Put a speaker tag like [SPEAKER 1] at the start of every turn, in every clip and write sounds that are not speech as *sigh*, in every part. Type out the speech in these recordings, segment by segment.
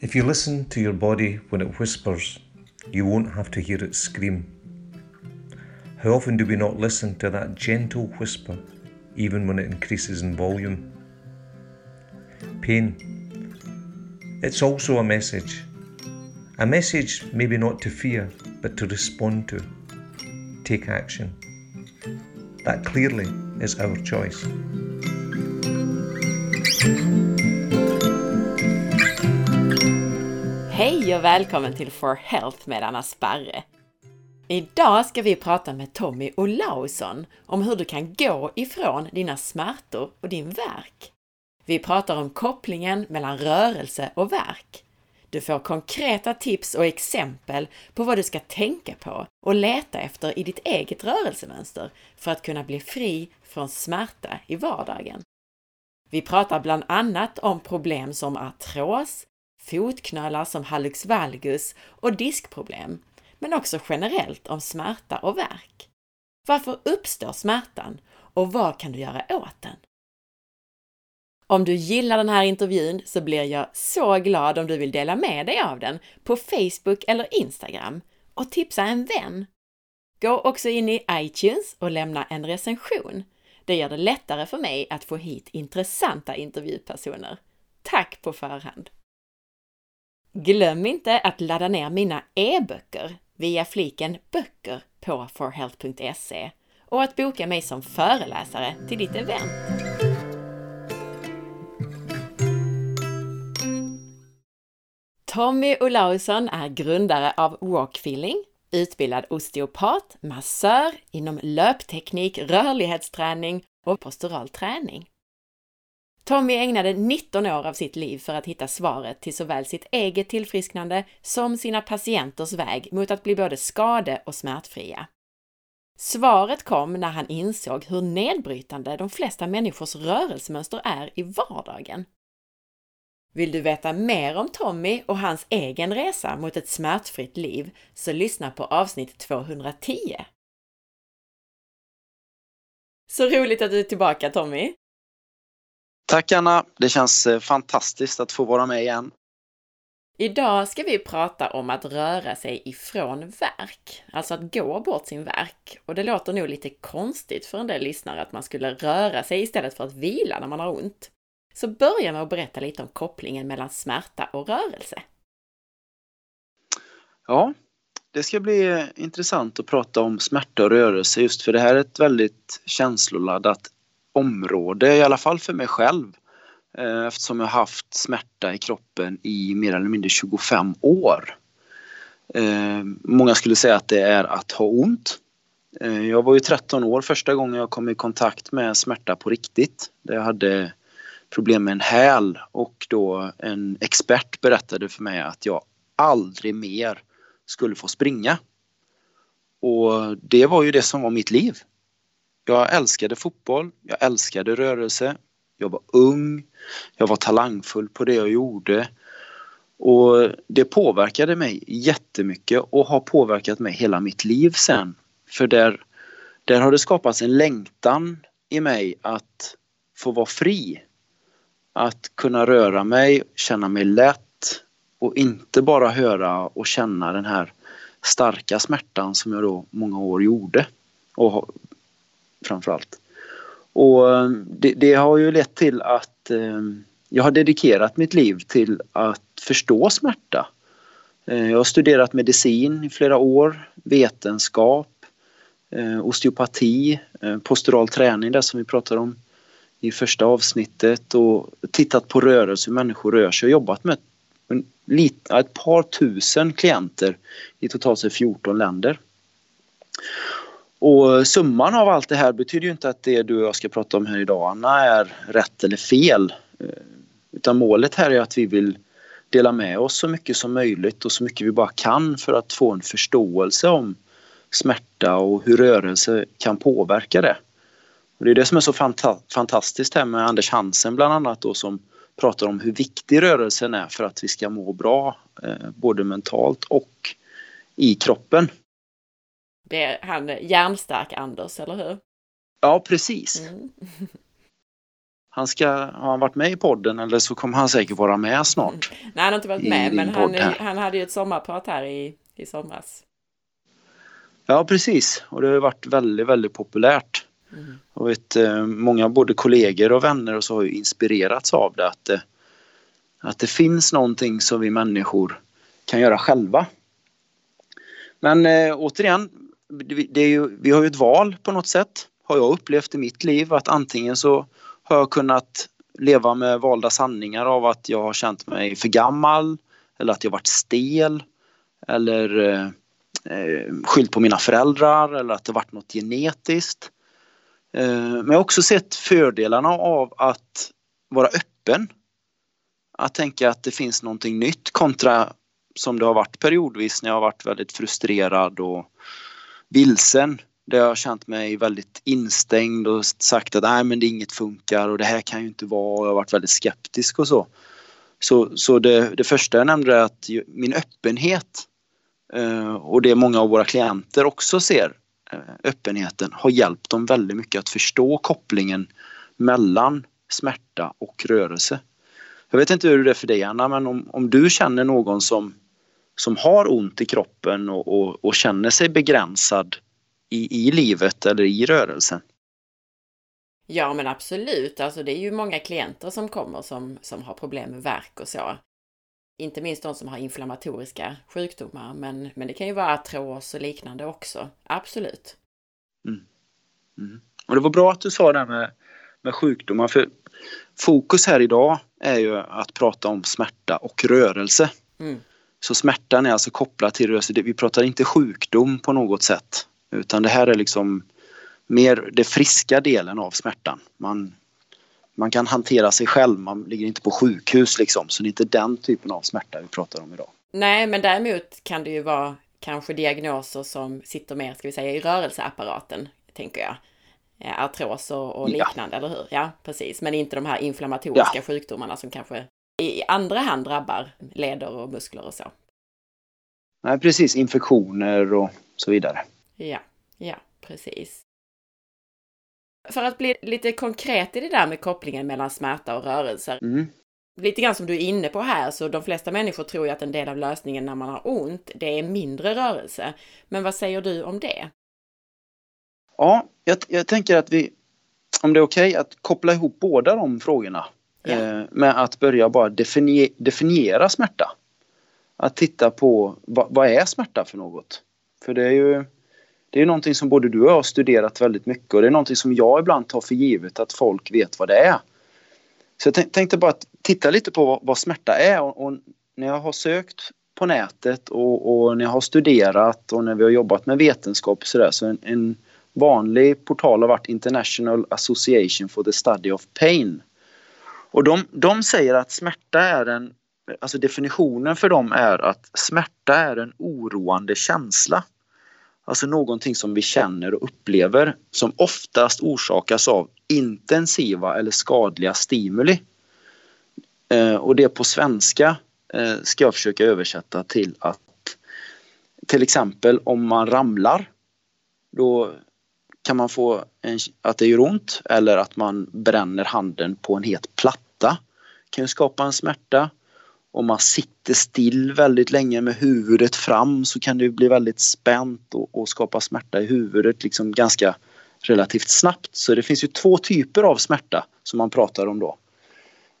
[SPEAKER 1] If you listen to your body when it whispers, you won't have to hear it scream. How often do we not listen to that gentle whisper, even when it increases in volume? Pain. It's also a message. A message maybe not to fear, but to respond to. Take action. That clearly is our choice.
[SPEAKER 2] Hej och välkommen till For Health med Anna Sparre! Idag ska vi prata med Tommy Olausson om hur du kan gå ifrån dina smärtor och din värk. Vi pratar om kopplingen mellan rörelse och värk. Du får konkreta tips och exempel på vad du ska tänka på och leta efter i ditt eget rörelsemönster för att kunna bli fri från smärta i vardagen. Vi pratar bland annat om problem som artros, fotknölar som hallux valgus och diskproblem, men också generellt om smärta och värk. Varför uppstår smärtan och vad kan du göra åt den? Om du gillar den här intervjun så blir jag så glad om du vill dela med dig av den på Facebook eller Instagram och tipsa en vän. Gå också in i iTunes och lämna en recension. Det gör det lättare för mig att få hit intressanta intervjupersoner. Tack på förhand! Glöm inte att ladda ner mina e-böcker via fliken Böcker på forhealth.se och att boka mig som föreläsare till ditt event. Tommy Olausson är grundare av Walkfeeling, utbildad osteopat, massör inom löpteknik, rörlighetsträning och postural träning. Tommy ägnade 19 år av sitt liv för att hitta svaret till såväl sitt eget tillfrisknande som sina patienters väg mot att bli både skade och smärtfria. Svaret kom när han insåg hur nedbrytande de flesta människors rörelsemönster är i vardagen. Vill du veta mer om Tommy och hans egen resa mot ett smärtfritt liv så lyssna på avsnitt 210. Så roligt att du är tillbaka Tommy!
[SPEAKER 3] Tack Anna! Det känns eh, fantastiskt att få vara med igen.
[SPEAKER 2] Idag ska vi prata om att röra sig ifrån verk, alltså att gå bort sin verk. Och det låter nog lite konstigt för en del lyssnare att man skulle röra sig istället för att vila när man har ont. Så börja med att berätta lite om kopplingen mellan smärta och rörelse.
[SPEAKER 3] Ja, det ska bli eh, intressant att prata om smärta och rörelse just för det här är ett väldigt känsloladdat område, i alla fall för mig själv. Eh, eftersom jag haft smärta i kroppen i mer eller mindre 25 år. Eh, många skulle säga att det är att ha ont. Eh, jag var ju 13 år första gången jag kom i kontakt med smärta på riktigt. Jag hade problem med en häl och då en expert berättade för mig att jag aldrig mer skulle få springa. Och det var ju det som var mitt liv. Jag älskade fotboll, jag älskade rörelse, jag var ung, jag var talangfull på det jag gjorde. Och det påverkade mig jättemycket och har påverkat mig hela mitt liv sen. För där, där har det skapats en längtan i mig att få vara fri. Att kunna röra mig, känna mig lätt och inte bara höra och känna den här starka smärtan som jag då många år gjorde och framförallt. Och eh, det, det, har ju lett till att eh, jag har dedikerat mitt liv till att förstå smärta. Eh, jag har studerat medicin i flera år, vetenskap, eh, osteopati, eh, postural träning, det som vi pratade om i första avsnittet och tittat på rörelse, hur människor rör sig och jobbat med ett par tusen klienter i totalt 14 länder. Och summan av allt det här betyder ju inte att det du och jag ska prata om här idag, Anna, är rätt eller fel. Eh, utan målet här är att vi vill dela med oss så mycket som möjligt och så mycket vi bara kan för att få en förståelse om smärta och hur rörelse kan påverka det. Och det är det som är så fanta fantastiskt här med Anders Hansen bland annat då som pratar om hur viktig rörelsen är för att vi ska må bra eh, både mentalt och i kroppen.
[SPEAKER 2] Det är han hjärnstark Anders, eller hur?
[SPEAKER 3] Ja, precis.
[SPEAKER 2] Mm. *laughs*
[SPEAKER 3] Han ska, har han varit med i podden eller så kommer han säkert vara med snart.
[SPEAKER 2] Nej, han har inte varit med, men han, han hade ju ett sommarprat här i, i somras.
[SPEAKER 3] Ja, precis. Och det har varit väldigt, väldigt populärt. Mm. Och vet, eh, många både kollegor och vänner och så har ju inspirerats av det. Att, det. att det finns någonting som vi människor kan göra själva. Men äh, återigen, det är ju, vi har ju ett val på något sätt. Har jag upplevt i mitt liv att antingen så har jag kunnat leva med valda sanningar av att jag har känt mig för gammal eller att jag varit stel eller eh, eh skyllt på mina föräldrar eller att det varit något genetiskt. Eh, men jag har också sett fördelarna av att vara öppen. Att tänka att det finns någonting nytt kontra som det har varit periodvis när jag har varit väldigt frustrerad och vilsen. Där jag har känt mig väldigt instängd och sagt att nej men det inget funkar och det här kan ju inte vara. Jag har varit väldigt skeptisk och så. Så, så det, det första jag nämnde är att min öppenhet eh, och det många av våra klienter också ser, eh, öppenheten, har hjälpt dem väldigt mycket att förstå kopplingen mellan smärta och rörelse. Jag vet inte hur det är för dig Anna, men om, om du känner någon som, som har ont i kroppen och, och, och känner sig begränsad i, i livet eller i rörelsen.
[SPEAKER 2] Ja men absolut, alltså det är ju många klienter som kommer som, som har problem med värk och så. Inte minst de som har inflammatoriska sjukdomar, men, men det kan ju vara artros och liknande också. Absolut.
[SPEAKER 3] Mm. Mm. Och det var bra att du sa det med, med sjukdomar, för fokus här idag är ju att prata om smärta och rörelse. Mm. Så smärtan är alltså kopplad till rörelse. Vi pratar inte sjukdom på något sätt. Utan det här är liksom mer den friska delen av smärtan. Man, man kan hantera sig själv, man ligger inte på sjukhus liksom. Så det är inte den typen av smärta vi pratar om idag.
[SPEAKER 2] Nej, men däremot kan det ju vara kanske diagnoser som sitter mer, ska vi säga, i rörelseapparaten, tänker jag. Artros och, och liknande, ja. eller hur? Ja, precis. Men inte de här inflammatoriska ja. sjukdomarna som kanske i andra hand drabbar leder och muskler och så.
[SPEAKER 3] Nej, precis. Infektioner och så vidare.
[SPEAKER 2] Ja, ja, precis. För att bli lite konkret i det där med kopplingen mellan smärta och rörelser. Mm. Lite grann som du är inne på här, så de flesta människor tror ju att en del av lösningen när man har ont, det är mindre rörelse. Men vad säger du om det?
[SPEAKER 3] Ja, jag, jag tänker att vi, om det är okej, okay, att koppla ihop båda de frågorna. Yeah. Med att börja bara definiera, definiera smärta. Att titta på vad, vad är smärta för något? För det är ju det är någonting som både du och jag har studerat väldigt mycket och det är någonting som jag ibland tar för givet att folk vet vad det är. Så jag tänkte bara titta lite på vad, smärta är och, och, när jag har sökt på nätet och, och, när jag har studerat och när vi har jobbat med vetenskap och sådär så en, en vanlig portal har varit International Association for the Study of Pain. Och de, de säger att smärta är en, alltså definitionen för dem är att smärta är en oroande känsla. Alltså någonting som vi känner och upplever som oftast orsakas av intensiva eller skadliga stimuli. Eh, och det på svenska eh, ska jag försöka översätta till att till exempel om man ramlar då kan man få en, att det gör ont eller att man bränner handen på en het platta. kan ju skapa en smärta om man sitter still väldigt länge med huvudet fram så kan det bli väldigt spänt och, och skapa smärta i huvudet liksom ganska relativt snabbt. Så det finns ju två typer av smärta som man pratar om då.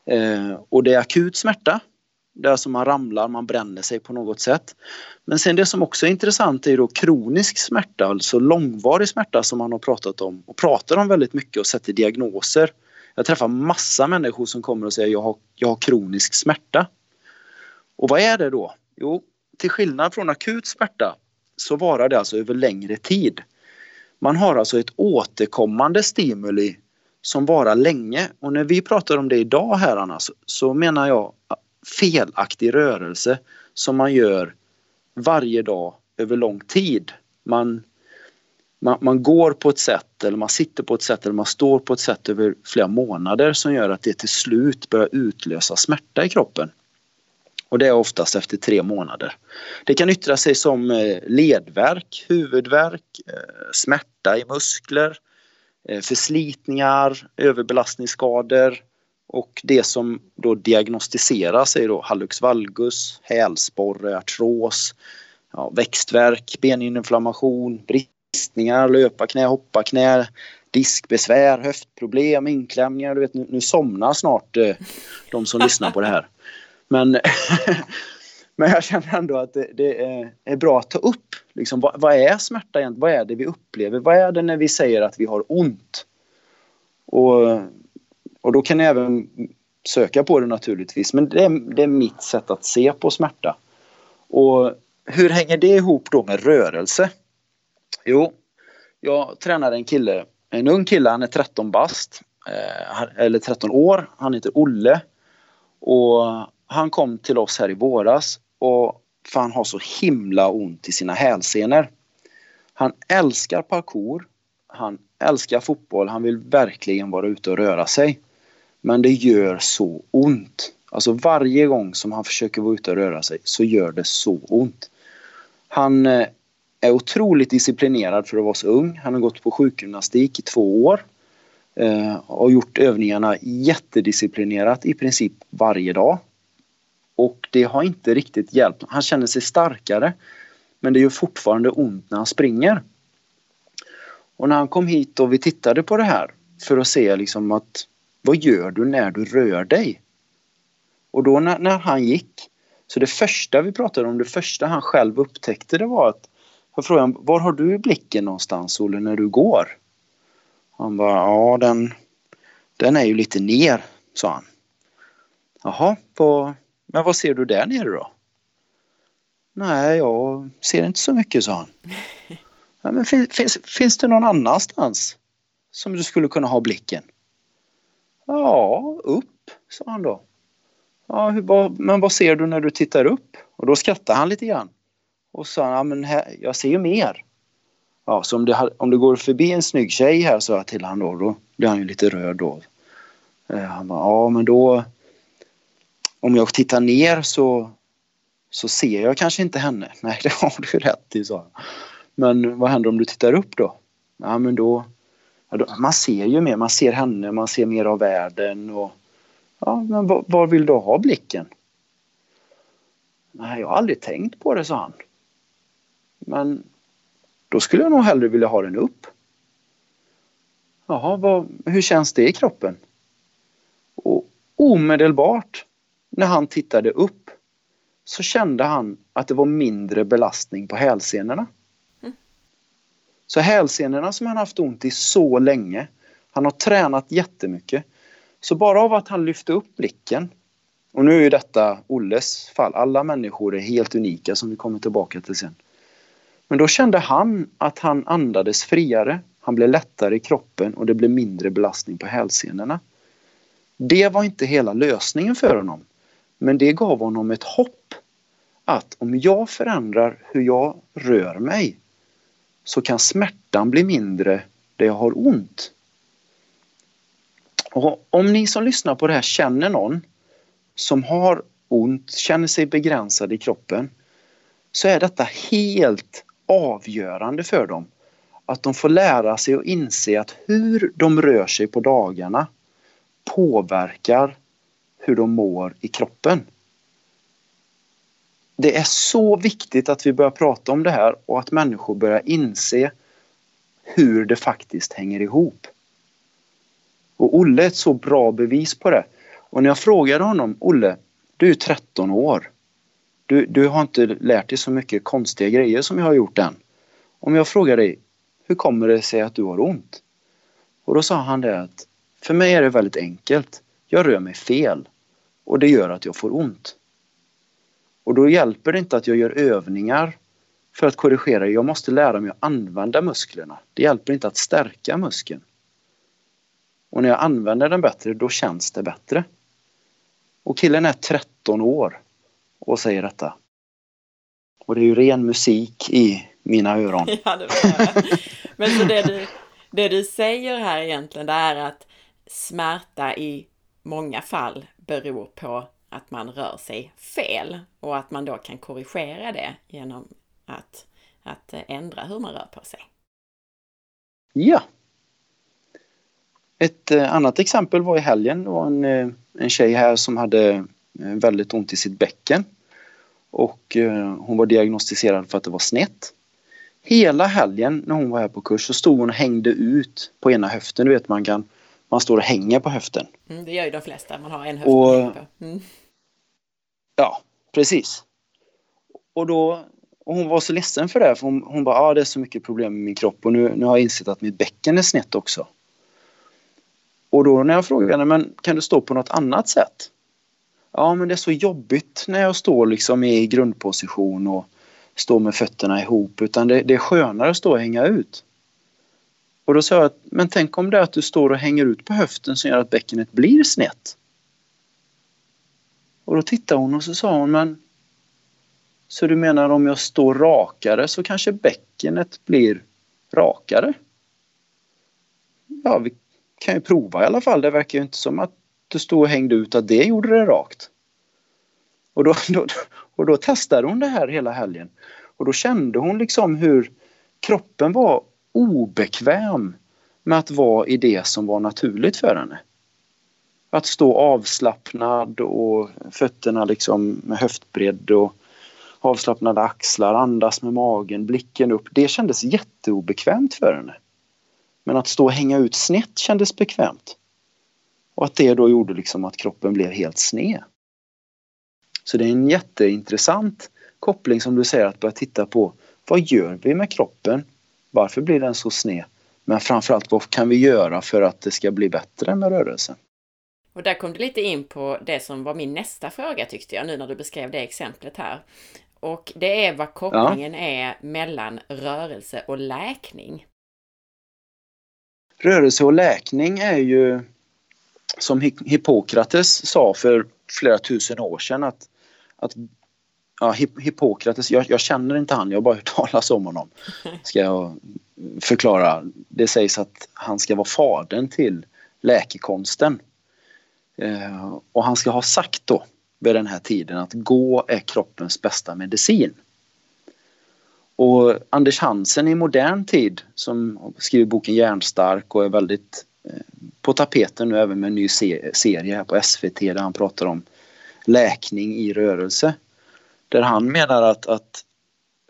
[SPEAKER 3] Eh, och det är akut smärta. Det är man ramlar, man bränner sig på något sätt. Men sen det som också är intressant är då kronisk smärta, alltså långvarig smärta som man har pratat om och pratar om väldigt mycket och sätter diagnoser. Jag träffar massa människor som kommer och säger jag har, jag har kronisk smärta. Och vad är det då? Jo, till skillnad från akut smärta så varar det alltså över längre tid. Man har alltså ett återkommande stimuli som varar länge och när vi pratar om det idag här Anna så, så menar jag felaktig rörelse som man gör varje dag över lång tid. Man, man, man, går på ett sätt eller man sitter på ett sätt eller man står på ett sätt över flera månader som gör att det till slut börjar utlösa smärta i kroppen. Och det är oftast efter tre månader. Det kan yttra sig som eh, ledvärk, huvudvärk, eh, smärta i muskler, eh, förslitningar, överbelastningsskador och det som då diagnostiseras är då hallux valgus, hälsporre, artros, ja, växtverk, beninflammation, bristningar, löparknä, hopparknä, diskbesvär, höftproblem, inklämningar. Du vet, nu, nu somnar snart eh, de som lyssnar på det här. Men, *laughs* men jag känner ändå att det, det är, är, bra att ta upp. Liksom, vad, vad, är smärta egentligen? Vad är det vi upplever? Vad är det när vi säger att vi har ont? Och, och då kan ni även söka på det naturligtvis. Men det är, det är mitt sätt att se på smärta. Och hur hänger det ihop då med rörelse? Jo, jag tränade en kille, en ung kille, han är 13 bast, eh, eller 13 år. Han heter Olle. Och han kom till oss här i våras och för han har så himla ont i sina hälsenor. Han älskar parkour, han älskar fotboll, han vill verkligen vara ute och röra sig. Men det gör så ont. Alltså varje gång som han försöker vara ute och röra sig så gör det så ont. Han eh, är otroligt disciplinerad för att vara så ung. Han har gått på sjukgymnastik i två år. Eh, och gjort övningarna jättedisciplinerat i princip varje dag. Och det har inte riktigt hjälpt. Han känner sig starkare. Men det gör fortfarande ont när han springer. Och när han kom hit och vi tittade på det här för att se liksom att vad gör du när du rör dig? Och då när, när han gick, så det första vi pratade om, det första han själv upptäckte det var att jag frågade var har du blicken någonstans Olle när du går? Han bara, ja den, den är ju lite ner, sa han. Jaha, på, men vad ser du där nere då? Nej, jag ser inte så mycket, sa han. *laughs* Ja, men finns, finns, finns det någon annanstans som du skulle kunna ha blicken? Ja, upp, sa han då. Ja, hur, men vad ser du när du tittar upp? Och då skrattade han lite grann. Och sa, ja men här, jag ser ju mer. Ja, så om det, om det går förbi en snygg tjej här, sa jag till honom då, då blir han ju lite röd då. Eh, han bara, ja men då om jag tittar ner så, så ser jag kanske inte henne. *laughs* Nej, det har du rätt i, sa han. Men vad händer om du tittar upp då? Ja, men då man ser ju mer, man ser henne, man ser mer av världen och ja, men var, var vill du ha blicken? Nej, jag har aldrig tänkt på det, sa han. Men då skulle jag nog hellre vilja ha den upp. Jaha, vad, hur känns det i kroppen? Och omedelbart när han tittade upp så kände han att det var mindre belastning på hälsenorna. Så hälsenorna som han haft ont i så länge, han har tränat jättemycket. Så bara av att han lyfte upp blicken, och nu är ju detta Olles fall, alla människor är helt unika som vi kommer tillbaka till sen. Men då kände han att han andades friare, han blev lättare i kroppen och det blev mindre belastning på hälsenorna. Det var inte hela lösningen för honom. Men det gav honom ett hopp att om jag förändrar hur jag rör mig så kan smärtan bli mindre där jag har ont. Och om ni som lyssnar på det här känner någon som har ont, känner sig begränsad i kroppen så är detta helt avgörande för dem. Att de får lära sig och inse att hur de rör sig på dagarna påverkar hur de mår i kroppen. Det är så viktigt att vi börjar prata om det här och att människor börjar inse hur det faktiskt hänger ihop. Och Olle är ett så bra bevis på det. Och när jag frågade honom, Olle, du är 13 år. Du, du har inte lärt dig så mycket konstiga grejer som jag har gjort än. Om jag frågar dig, hur kommer det sig att du har ont? Och då sa han det att, för mig är det väldigt enkelt. Jag rör mig fel. Och det gör att jag får ont. Och då hjälper det inte att jag gör övningar för att korrigera. Jag måste lära mig att använda musklerna. Det hjälper inte att stärka muskeln. Och när jag använder den bättre, då känns det bättre. Och killen är 13 år och säger detta. Och det är ju ren musik i mina öron. *laughs*
[SPEAKER 2] Ja, det var det. Men så det du, det du säger här egentligen, det är att smärta i många fall beror på att man rör sig fel och att man då kan korrigera det genom att, att ändra hur man rör på sig.
[SPEAKER 3] Ja. Ett eh, annat exempel var i helgen. Det var en, eh, en tjej här som hade eh, väldigt ont i sitt bäcken. Och hon var diagnostiserad för att det var snett. Hela helgen när hon var här på kurs så stod hon och hängde ut på ena höften. Du vet man kan man står och hänger på höften.
[SPEAKER 2] Mm, det gör ju de flesta, man har en höft och, på. Mm.
[SPEAKER 3] Ja, precis. Och då och hon var så ledsen för det, för hon, hon bara, ah, det är så mycket problem med min kropp och nu, nu har jag insett att mitt bäcken är snett också. Och då när jag frågade henne, men kan du stå på något annat sätt? Ja, men det är så jobbigt när jag står liksom i grundposition och står med fötterna ihop, utan det, det är skönare att stå och hänga ut. Och då sa jag, men tänk om det är att du står och hänger ut på höften som gör att bäckenet blir snett. Och då tittade hon och så sa hon, men så du menar om jag står rakare så kanske bäckenet blir rakare? Ja, vi kan ju prova i alla fall. Det verkar ju inte som att du stod och hängde ut att det gjorde det rakt. Och då, *laughs* då, och då testade hon det här hela helgen. Och då kände hon liksom hur kroppen var obekväm med att vara i det som var naturligt för henne. Att stå avslappnad och fötterna liksom med höftbredd och avslappnade axlar, andas med magen, blicken upp. Det kändes jätteobekvämt för henne. Men att stå och hänga ut snett kändes bekvämt. Och att det då gjorde liksom att kroppen blev helt sned. Så det är en jätteintressant koppling som du säger att börja titta på. Vad gör vi med kroppen? Varför blir den så sned? Men framförallt vad kan vi göra för att det ska bli bättre med rörelsen?
[SPEAKER 2] Och där kom du lite in på det som var min nästa fråga tyckte jag nu när du beskrev det exemplet här. Och det är vad kopplingen ja. är mellan rörelse och läkning.
[SPEAKER 3] Rörelse och läkning är ju som Hippokrates sa för flera tusen år sedan att, att ja, Hippokrates, jag, jag, känner inte han, jag har bara hört *laughs* talas om honom. Ska jag förklara. Det sägs att han ska vara fadern till läkekonsten. Eh, och han ska ha sagt då vid den här tiden att gå är kroppens bästa medicin. Och Anders Hansen i modern tid som skriver boken Järnstark och är väldigt eh, på tapeten nu även med en ny serie här på SVT där han pratar om läkning i rörelse. Där han menar att, att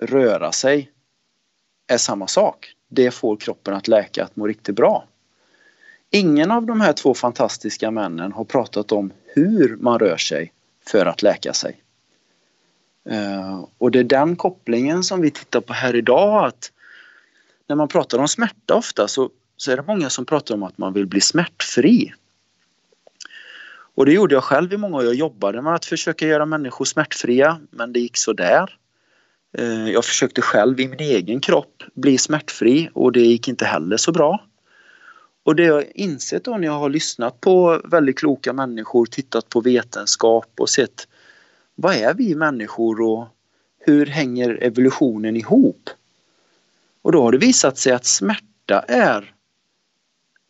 [SPEAKER 3] röra sig är samma sak. Det får kroppen att läka, att må riktigt bra. Ingen av de här två fantastiska männen har pratat om hur man rör sig för att läka sig. Eh, och det är den kopplingen som vi tittar på här idag att när man pratar om smärta ofta så, så är det många som pratar om att man vill bli smärtfri. Och det gjorde jag själv i många år. Jag jobbade med att försöka göra människor smärtfria men det gick så där. Eh, jag försökte själv i min egen kropp bli smärtfri och det gick inte heller så bra. Och det jag insett då när jag har lyssnat på väldigt kloka människor, tittat på vetenskap och sett vad är vi människor och hur hänger evolutionen ihop? Och då har det visat sig att smärta är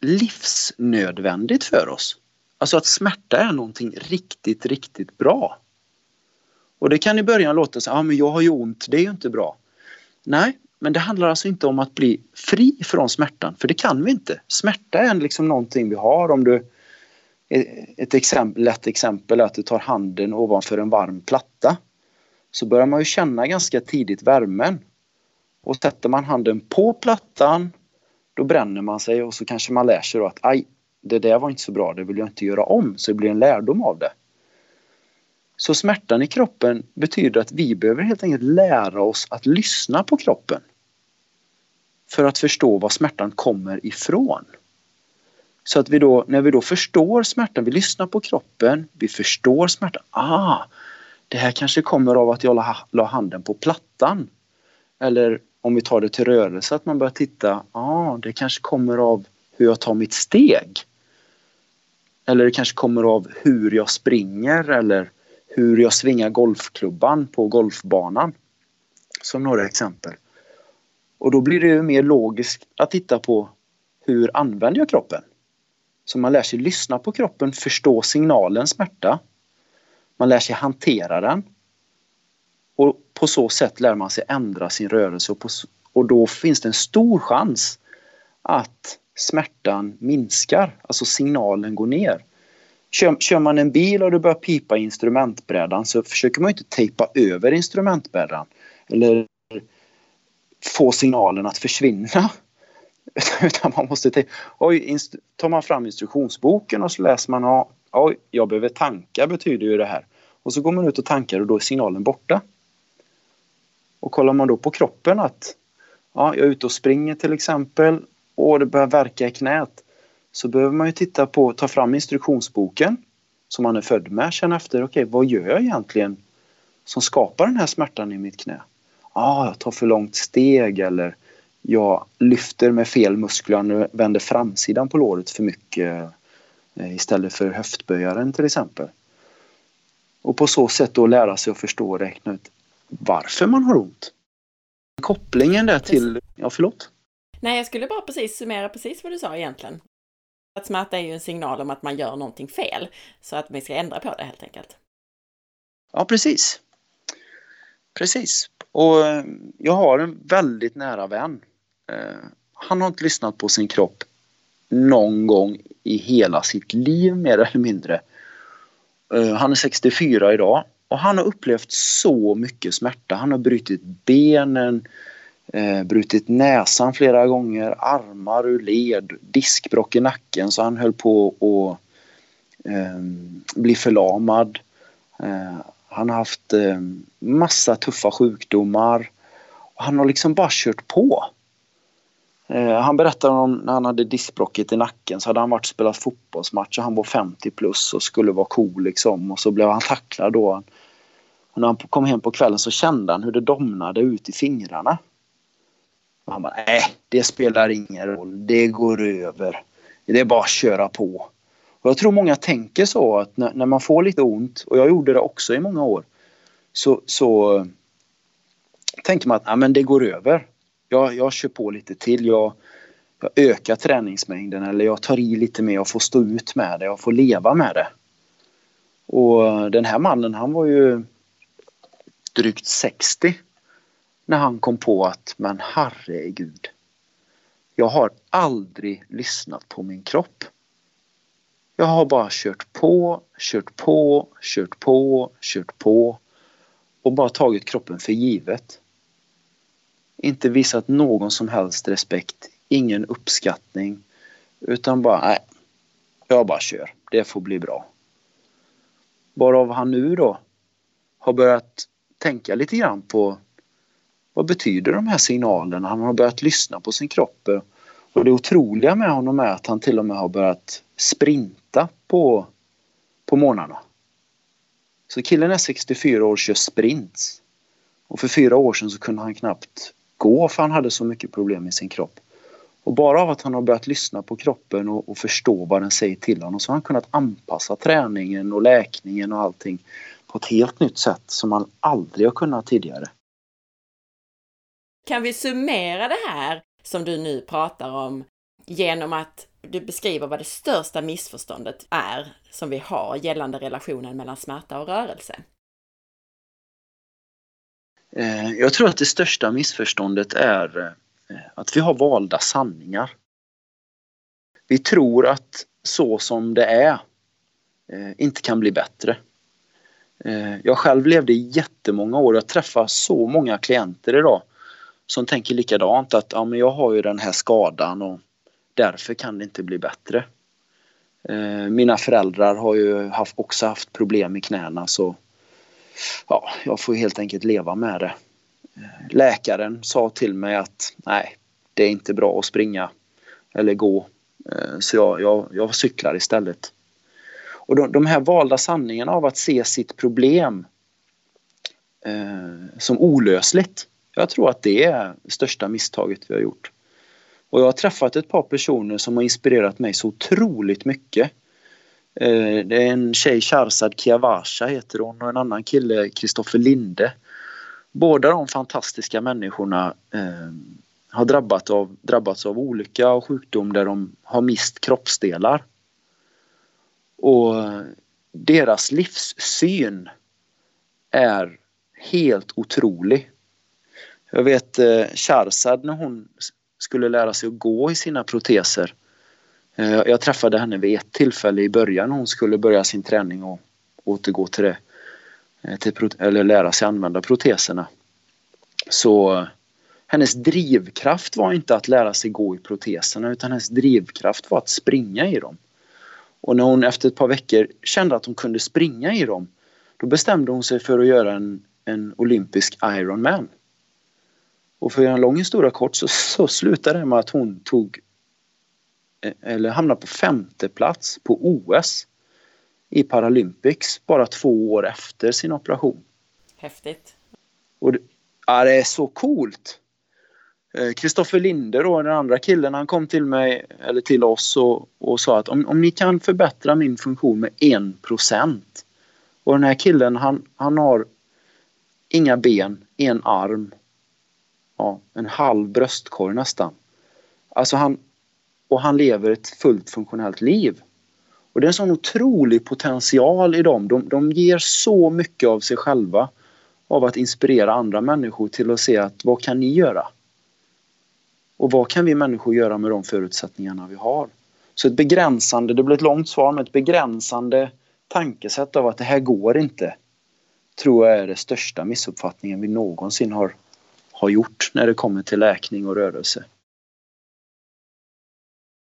[SPEAKER 3] livsnödvändigt för oss. Alltså att smärta är någonting riktigt, riktigt bra. Och det kan i början låta så, ja ah, men jag har ju ont, det är ju inte bra. Nej, men det handlar alltså inte om att bli fri från smärtan, för det kan vi inte. Smärta är liksom någonting vi har. Om du, eh, ett exempel, lätt exempel är att du tar handen ovanför en varm platta. Så börjar man ju känna ganska tidigt värmen. Och sätter man handen på plattan, då bränner man sig och så kanske man lär sig då att aj, det där var inte så bra, det vill jag inte göra om. Så det blir en lärdom av det. Så smärtan i kroppen betyder att vi behöver helt enkelt lära oss att lyssna på kroppen. För att förstå var smärtan kommer ifrån. Så att vi då, när vi då förstår smärtan, vi lyssnar på kroppen, vi förstår smärtan. Ah, det här kanske kommer av att jag la, la handen på plattan. Eller om vi tar det till rörelse, att man börjar titta, ah, det kanske kommer av hur jag tar mitt steg. Eller det kanske kommer av hur jag springer eller hur jag svingar golfklubban på golfbanan. Som några exempel. Och då blir det ju mer logiskt att titta på hur använder jag kroppen? Så man lär sig lyssna på kroppen, förstå signalen smärta. Man lär sig hantera den. Och på så sätt lär man sig ändra sin rörelse och, på, och då finns det en stor chans att smärtan minskar, alltså signalen går ner. Kör, kör man en bil och det börjar pipa i instrumentbrädan så försöker man inte tejpa över instrumentbrädan eller få signalen att försvinna. *laughs* Utan man måste. Oj, tar man fram instruktionsboken och så läser man oj, jag behöver tanka betyder ju det här. Och så går man ut och tankar och då är signalen borta. Och kollar man då på kroppen att ja, jag är ute och springer till exempel och det börjar verka i knät så behöver man ju titta på, ta fram instruktionsboken som man är född med, känna efter, okej okay, vad gör jag egentligen som skapar den här smärtan i mitt knä? Ah, jag tar för långt steg eller jag lyfter med fel muskler och vänder framsidan på låret för mycket eh, istället för höftböjaren till exempel. Och på så sätt då lära sig att förstå och räkna ut varför man har ont. Kopplingen där till, ja förlåt?
[SPEAKER 2] Nej, jag skulle bara precis summera precis vad du sa egentligen. Att smärta är ju en signal om att man gör någonting fel, så att vi ska ändra på det helt enkelt.
[SPEAKER 3] Ja, precis. Precis. Och eh, jag har en väldigt nära vän. Eh, han har inte lyssnat på sin kropp någon gång i hela sitt liv mer eller mindre. Eh, han är 64 idag och han har upplevt så mycket smärta. Han har brutit benen, eh, brutit näsan flera gånger, armar ur led, diskbrock i nacken så han höll på att eh, bli förlamad. Eh, han har haft eh, massa tuffa sjukdomar. Och han har liksom bara kört på. Eh, han berättade om när han hade diskbrocket i nacken så hade han varit och spelat fotbollsmatch och han var 50 plus och skulle vara cool liksom och så blev han tacklad då. Och när han kom hem på kvällen så kände han hur det domnade ut i fingrarna. Han bara, nej, det spelar ingen roll. Det går över. Det är bara att köra på. Och jag tror många tänker så att när, när man får lite ont, och jag gjorde det också i många år, så, så eh, tänker man att ja, men det går över. Jag, jag kör på lite till. Jag, jag ökar träningsmängden eller jag tar i lite mer. Jag får stå ut med det. Jag får leva med det. Och eh, den här mannen han var ju drygt 60 när han kom på att men herregud. Jag har aldrig lyssnat på min kropp. Jag har bara kört på, kört på, kört på, kört på och bara tagit kroppen för givet. Inte visat någon som helst respekt, ingen uppskattning utan bara nej, jag bara kör. Det får bli bra. Varav han nu då har börjat tänka lite grann på vad betyder de här signalerna? Han har börjat lyssna på sin kropp. Och det otroliga med honom är att han till och med har börjat sprinta på, på morgnarna. Så killen är 64 år och kör sprints. Och för fyra år sedan så kunde han knappt gå för han hade så mycket problem med sin kropp. Och bara av att han har börjat lyssna på kroppen och, och förstå vad den säger till honom så har han kunnat anpassa träningen och läkningen och allting på ett helt nytt sätt som han aldrig har kunnat tidigare.
[SPEAKER 2] Kan vi summera det här som du nu pratar om genom att du beskriver vad det största missförståndet är som vi har gällande relationen mellan smärta och rörelse?
[SPEAKER 3] Eh, jag tror att det största missförståndet är eh, att vi har valda sanningar. Vi tror att så som det är eh, inte kan bli bättre. Jag själv levde i jättemånga år. Jag träffar så många klienter idag som tänker likadant att ja, men jag har ju den här skadan och därför kan det inte bli bättre. Eh, mina föräldrar har ju haft, också haft problem i knäna så ja, jag får helt enkelt leva med det. Eh, läkaren sa till mig att nej, det är inte bra att springa eller gå. Eh, så jag, jag, jag cyklar istället. Och de, de här valda sanningarna av att se sitt problem eh, som olösligt. Jag tror att det är det största misstaget vi har gjort. Och jag har träffat ett par personer som har inspirerat mig så otroligt mycket. Eh, det är en tjej, Sharzad Kiavasha heter hon och en annan kille, Kristoffer Linde. Båda de fantastiska människorna eh, har drabbat av, drabbats av olycka och sjukdom där de har mist kroppsdelar. Och deras livssyn är helt otrolig. Jag vet eh, när hon skulle lära sig att gå i sina proteser Eh, jag träffade henne vid ett tillfälle i början. Hon skulle börja sin träning och återgå till det. Eh, till, eller lära sig använda proteserna. Så eh, hennes drivkraft var inte att lära sig gå i proteserna utan hennes drivkraft var att springa i dem. Och när hon efter ett par veckor kände att hon kunde springa i dem då bestämde hon sig för att göra en, en olympisk Ironman. Och för att göra en lång historia kort så, så slutade det med att hon tog eh, eller hamnade på femte plats på OS i Paralympics bara två år efter sin operation.
[SPEAKER 2] Häftigt.
[SPEAKER 3] Och det, ja, det är så coolt. Kristoffer eh, Linder då, den andra killen, han kom till mig, eller till oss och, och sa att om, om ni kan förbättra min funktion med en procent. Och den här killen han, han har inga ben, en arm, ja, en halv bröstkorg nästan. Alltså han, och han lever ett fullt funktionellt liv. Och det är en sån otrolig potential i dem. De, de ger så mycket av sig själva av att inspirera andra människor till att se att vad kan ni göra? Och vad kan vi människor göra med de förutsättningarna vi har? Så ett begränsande, det blir ett långt svar, men ett begränsande tankesätt av att det här går inte tror jag är den största missuppfattningen vi någonsin har, har gjort när det kommer till läkning och rörelse.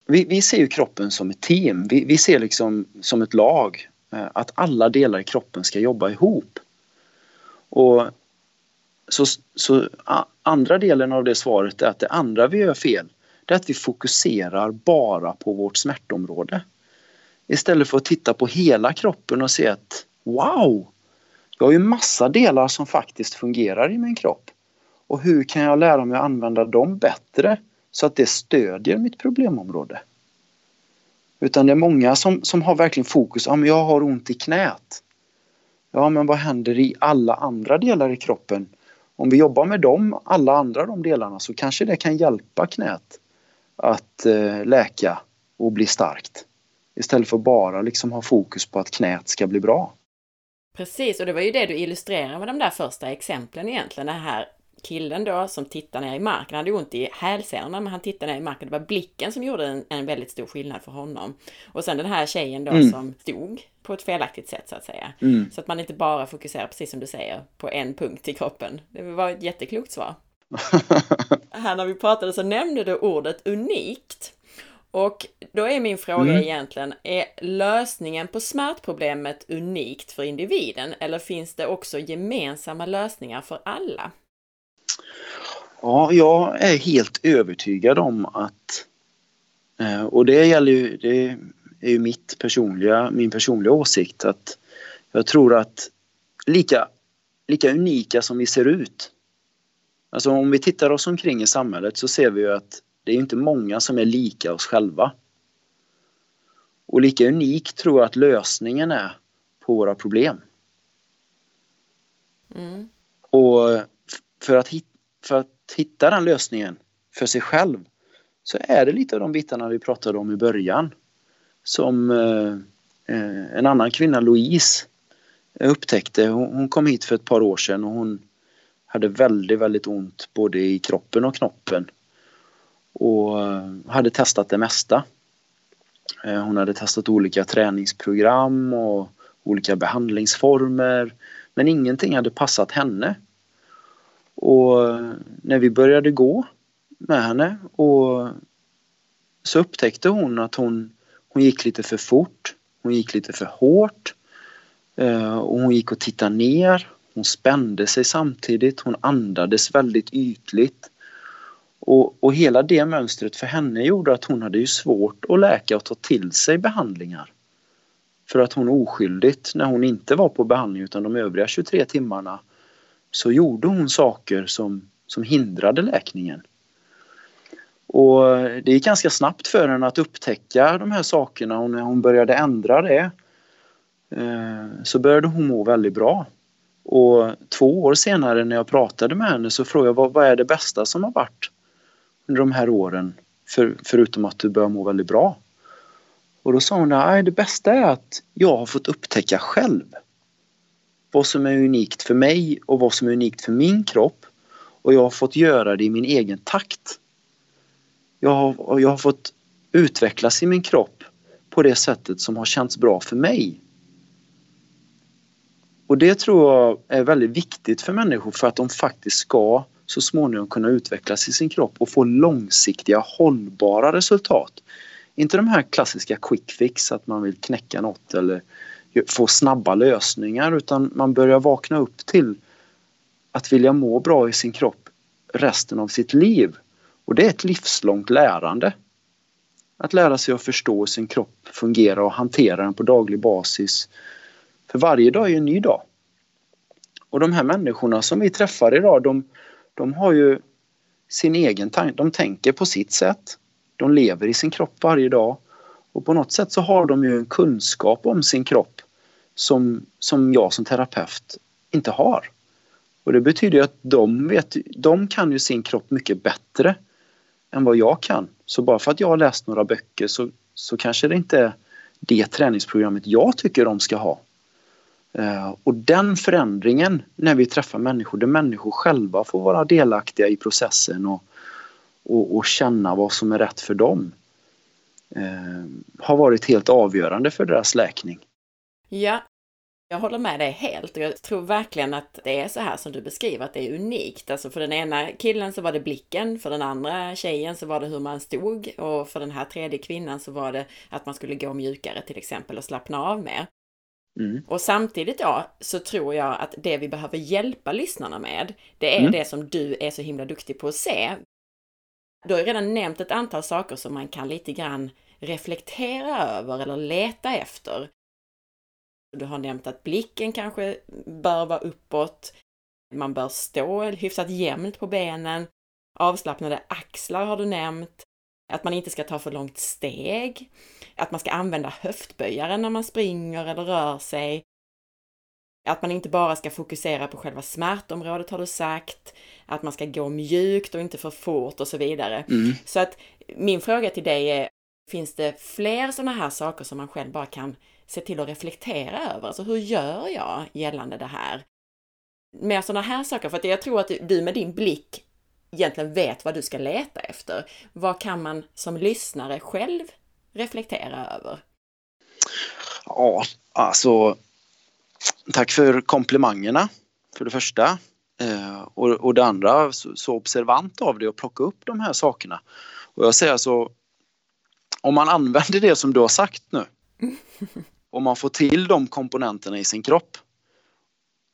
[SPEAKER 3] Vi, vi ser ju kroppen som ett team. Vi, vi ser liksom som ett lag eh, att alla delar i kroppen ska jobba ihop. Och så, så andra delen av det svaret är att det andra vi gör fel det är att vi fokuserar bara på vårt smärtområde. Istället för att titta på hela kroppen och se att wow, jag har ju massa delar som faktiskt fungerar i min kropp. Och hur kan jag lära mig att använda dem bättre så att det stödjer mitt problemområde? Utan det är många som, som har verkligen fokus, ja men jag har ont i knät. Ja men vad händer i alla andra delar i kroppen? Om vi jobbar med dem, alla andra de delarna så kanske det kan hjälpa knät att eh, läka och bli starkt. Istället för bara liksom ha fokus på att knät ska bli bra.
[SPEAKER 2] Precis, och det var ju det du illustrerade med de där första exemplen egentligen. Det här killen då som tittar ner i marken, han hade ont i hälsenorna men han tittade ner i marken. Det var blicken som gjorde en, en väldigt stor skillnad för honom. Och sen den här tjejen då mm. som stod på ett felaktigt sätt så att säga. Mm. Så att man inte bara fokuserar, precis som du säger, på en punkt i kroppen. Det var ett jätteklokt svar. *laughs* här när vi pratade så nämnde du ordet unikt. Och då är min fråga mm. egentligen, är lösningen på smärtproblemet unikt för individen eller finns det också gemensamma lösningar för alla?
[SPEAKER 3] Ja, jag är helt övertygad om att, eh, och det gäller ju, det är ju mitt personliga, min personliga åsikt att jag tror att lika, lika unika som vi ser ut, alltså om vi tittar oss omkring i samhället så ser vi ju att det är inte många som är lika oss själva. Och lika unik tror jag att lösningen är på våra problem. Mm. Och för att, hit, för att hitta den lösningen för sig själv så är det lite av de bitarna vi pratade om i början. Som eh, eh, en annan kvinna, Louise, upptäckte. Hon, hon kom hit för ett par år sedan och hon hade väldigt, väldigt ont både i kroppen och knoppen och eh, hade testat det mesta. Eh, hon hade testat olika träningsprogram och olika behandlingsformer men ingenting hade passat henne. Och eh, när vi började gå med henne och så upptäckte hon att hon, hon gick lite för fort, hon gick lite för hårt eh, och hon gick och tittade ner. Hon spände sig samtidigt, hon andades väldigt ytligt. Och, och hela det mönstret för henne gjorde att hon hade ju svårt att läka och ta till sig behandlingar. För att hon oskyldigt, när hon inte var på behandling utan de övriga 23 timmarna, så gjorde hon saker som, som hindrade läkningen. Och det gick ganska snabbt för henne att upptäcka de här sakerna och när hon började ändra det eh, så började hon må väldigt bra. Och två år senare när jag pratade med henne så frågade jag vad, vad är det bästa som har varit under de här åren för, förutom att du börjar må väldigt bra. Och då sa hon att det bästa är att jag har fått upptäcka själv vad som är unikt för mig och vad som är unikt för min kropp och jag har fått göra det i min egen takt. Jag har, jag har fått utvecklas i min kropp på det sättet som har känts bra för mig. Och det tror jag är väldigt viktigt för människor för att de faktiskt ska så småningom kunna utvecklas i sin kropp och få långsiktiga hållbara resultat. Inte de här klassiska quick fix, att man vill knäcka något eller få snabba lösningar utan man börjar vakna upp till att vilja må bra i sin kropp resten av sitt liv. Och det är ett livslångt lärande. Att lära sig att förstå hur sin kropp fungerar och hantera den på daglig basis. För varje dag är en ny dag. Och de här människorna som vi träffar idag, de, de har ju sin egen tanke. De tänker på sitt sätt. De lever i sin kropp varje dag. Och på något sätt så har de ju en kunskap om sin kropp som, som jag som terapeut inte har. Och det betyder att de, vet, de kan ju sin kropp mycket bättre än vad jag kan. Så bara för att jag har läst några böcker så, så kanske det inte är det träningsprogrammet jag tycker de ska ha. Eh, och den förändringen när vi träffar människor, där människor själva får vara delaktiga i processen och, och, och känna vad som är rätt för dem, har varit helt avgörande för deras läkning.
[SPEAKER 2] Ja, jag håller med dig helt och jag tror verkligen att det är så här som du beskriver, att det är unikt. Alltså för den ena killen så var det blicken, för den andra tjejen så var det hur man stod och för den här tredje kvinnan så var det att man skulle gå mjukare till exempel och slappna av mer. Mm. Och samtidigt då så tror jag att det vi behöver hjälpa lyssnarna med, det är mm. det som du är så himla duktig på att se. Du har ju redan nämnt ett antal saker som man kan lite grann reflektera över eller leta efter. Du har nämnt att blicken kanske bör vara uppåt. Man bör stå hyfsat jämnt på benen. Avslappnade axlar har du nämnt. Att man inte ska ta för långt steg. Att man ska använda höftböjaren när man springer eller rör sig. Att man inte bara ska fokusera på själva smärtområdet har du sagt. Att man ska gå mjukt och inte för fort och så vidare. Mm. Så att min fråga till dig är, finns det fler sådana här saker som man själv bara kan se till att reflektera över. Alltså hur gör jag gällande det här? Mer sådana här saker, för att jag tror att du med din blick egentligen vet vad du ska leta efter. Vad kan man som lyssnare själv reflektera över?
[SPEAKER 3] Ja, alltså tack för komplimangerna för det första. Eh, och, och det andra, så, så observant av dig att plocka upp de här sakerna. Och jag säger alltså, om man använder det som du har sagt nu *laughs* om man får till de komponenterna i sin kropp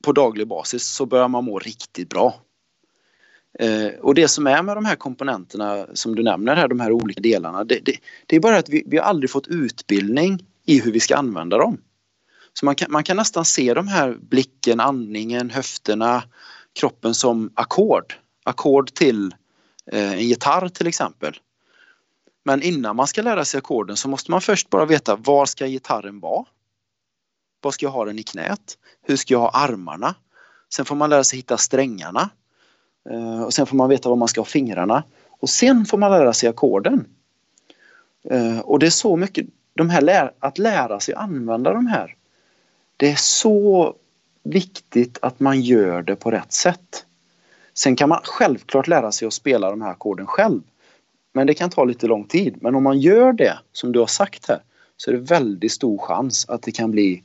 [SPEAKER 3] på daglig basis så börjar man må riktigt bra. Eh, och det som är med de här komponenterna som du nämner här, de här olika delarna, det, det, det är bara att vi, vi har aldrig fått utbildning i hur vi ska använda dem. Så man kan, man kan nästan se de här blicken, andningen, höfterna, kroppen som ackord. Ackord till eh, en gitarr till exempel. Men innan man ska lära sig ackorden så måste man först bara veta var ska gitarren vara? Var ska jag ha den i knät? Hur ska jag ha armarna? Sen får man lära sig hitta strängarna. Eh, och sen får man veta var man ska ha fingrarna. Och sen får man lära sig ackorden. Eh, och det är så mycket, de här att lära sig använda de här. Det är så viktigt att man gör det på rätt sätt. Sen kan man självklart lära sig att spela de här ackorden själv. Men det kan ta lite lång tid. Men om man gör det som du har sagt här så är det väldigt stor chans att det kan bli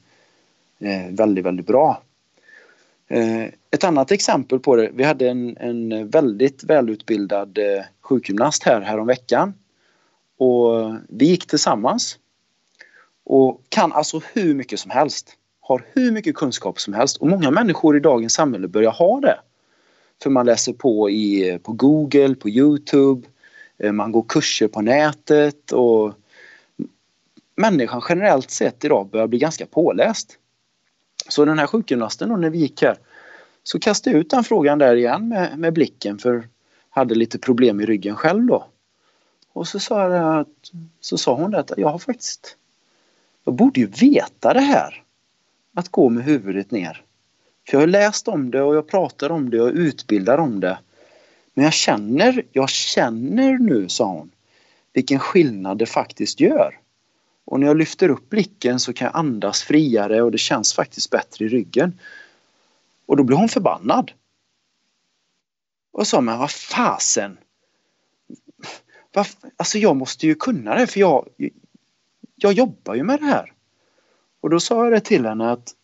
[SPEAKER 3] eh, väldigt, väldigt bra. Eh, ett annat exempel på det, vi hade en, en väldigt välutbildad eh, sjukgymnast här häromveckan. Och vi gick tillsammans och kan alltså hur mycket som helst. Har hur mycket kunskap som helst och många människor i dagens samhälle börjar ha det. För man läser på i, på Google, på Youtube, Eh, man går kurser på nätet och människan generellt sett idag börjar bli ganska påläst. Så den här sjukgymnasten då när vi gick här så kastade jag ut den frågan där igen med, med blicken för hade lite problem i ryggen själv då. Och så sa, jag att, så sa hon att jag har faktiskt jag borde ju veta det här. Att gå med huvudet ner. För jag har läst om det och jag pratar om det och utbildar om det. Men jag känner, jag känner nu, sa hon, vilken skillnad det faktiskt gör. Och när jag lyfter upp blicken så kan jag andas friare och det känns faktiskt bättre i ryggen. Och då blir hon förbannad. Och sa, men vad fasen. varför, alltså jag måste ju kunna det för jag, jag jobbar ju med det här. Och då sa jag det till henne att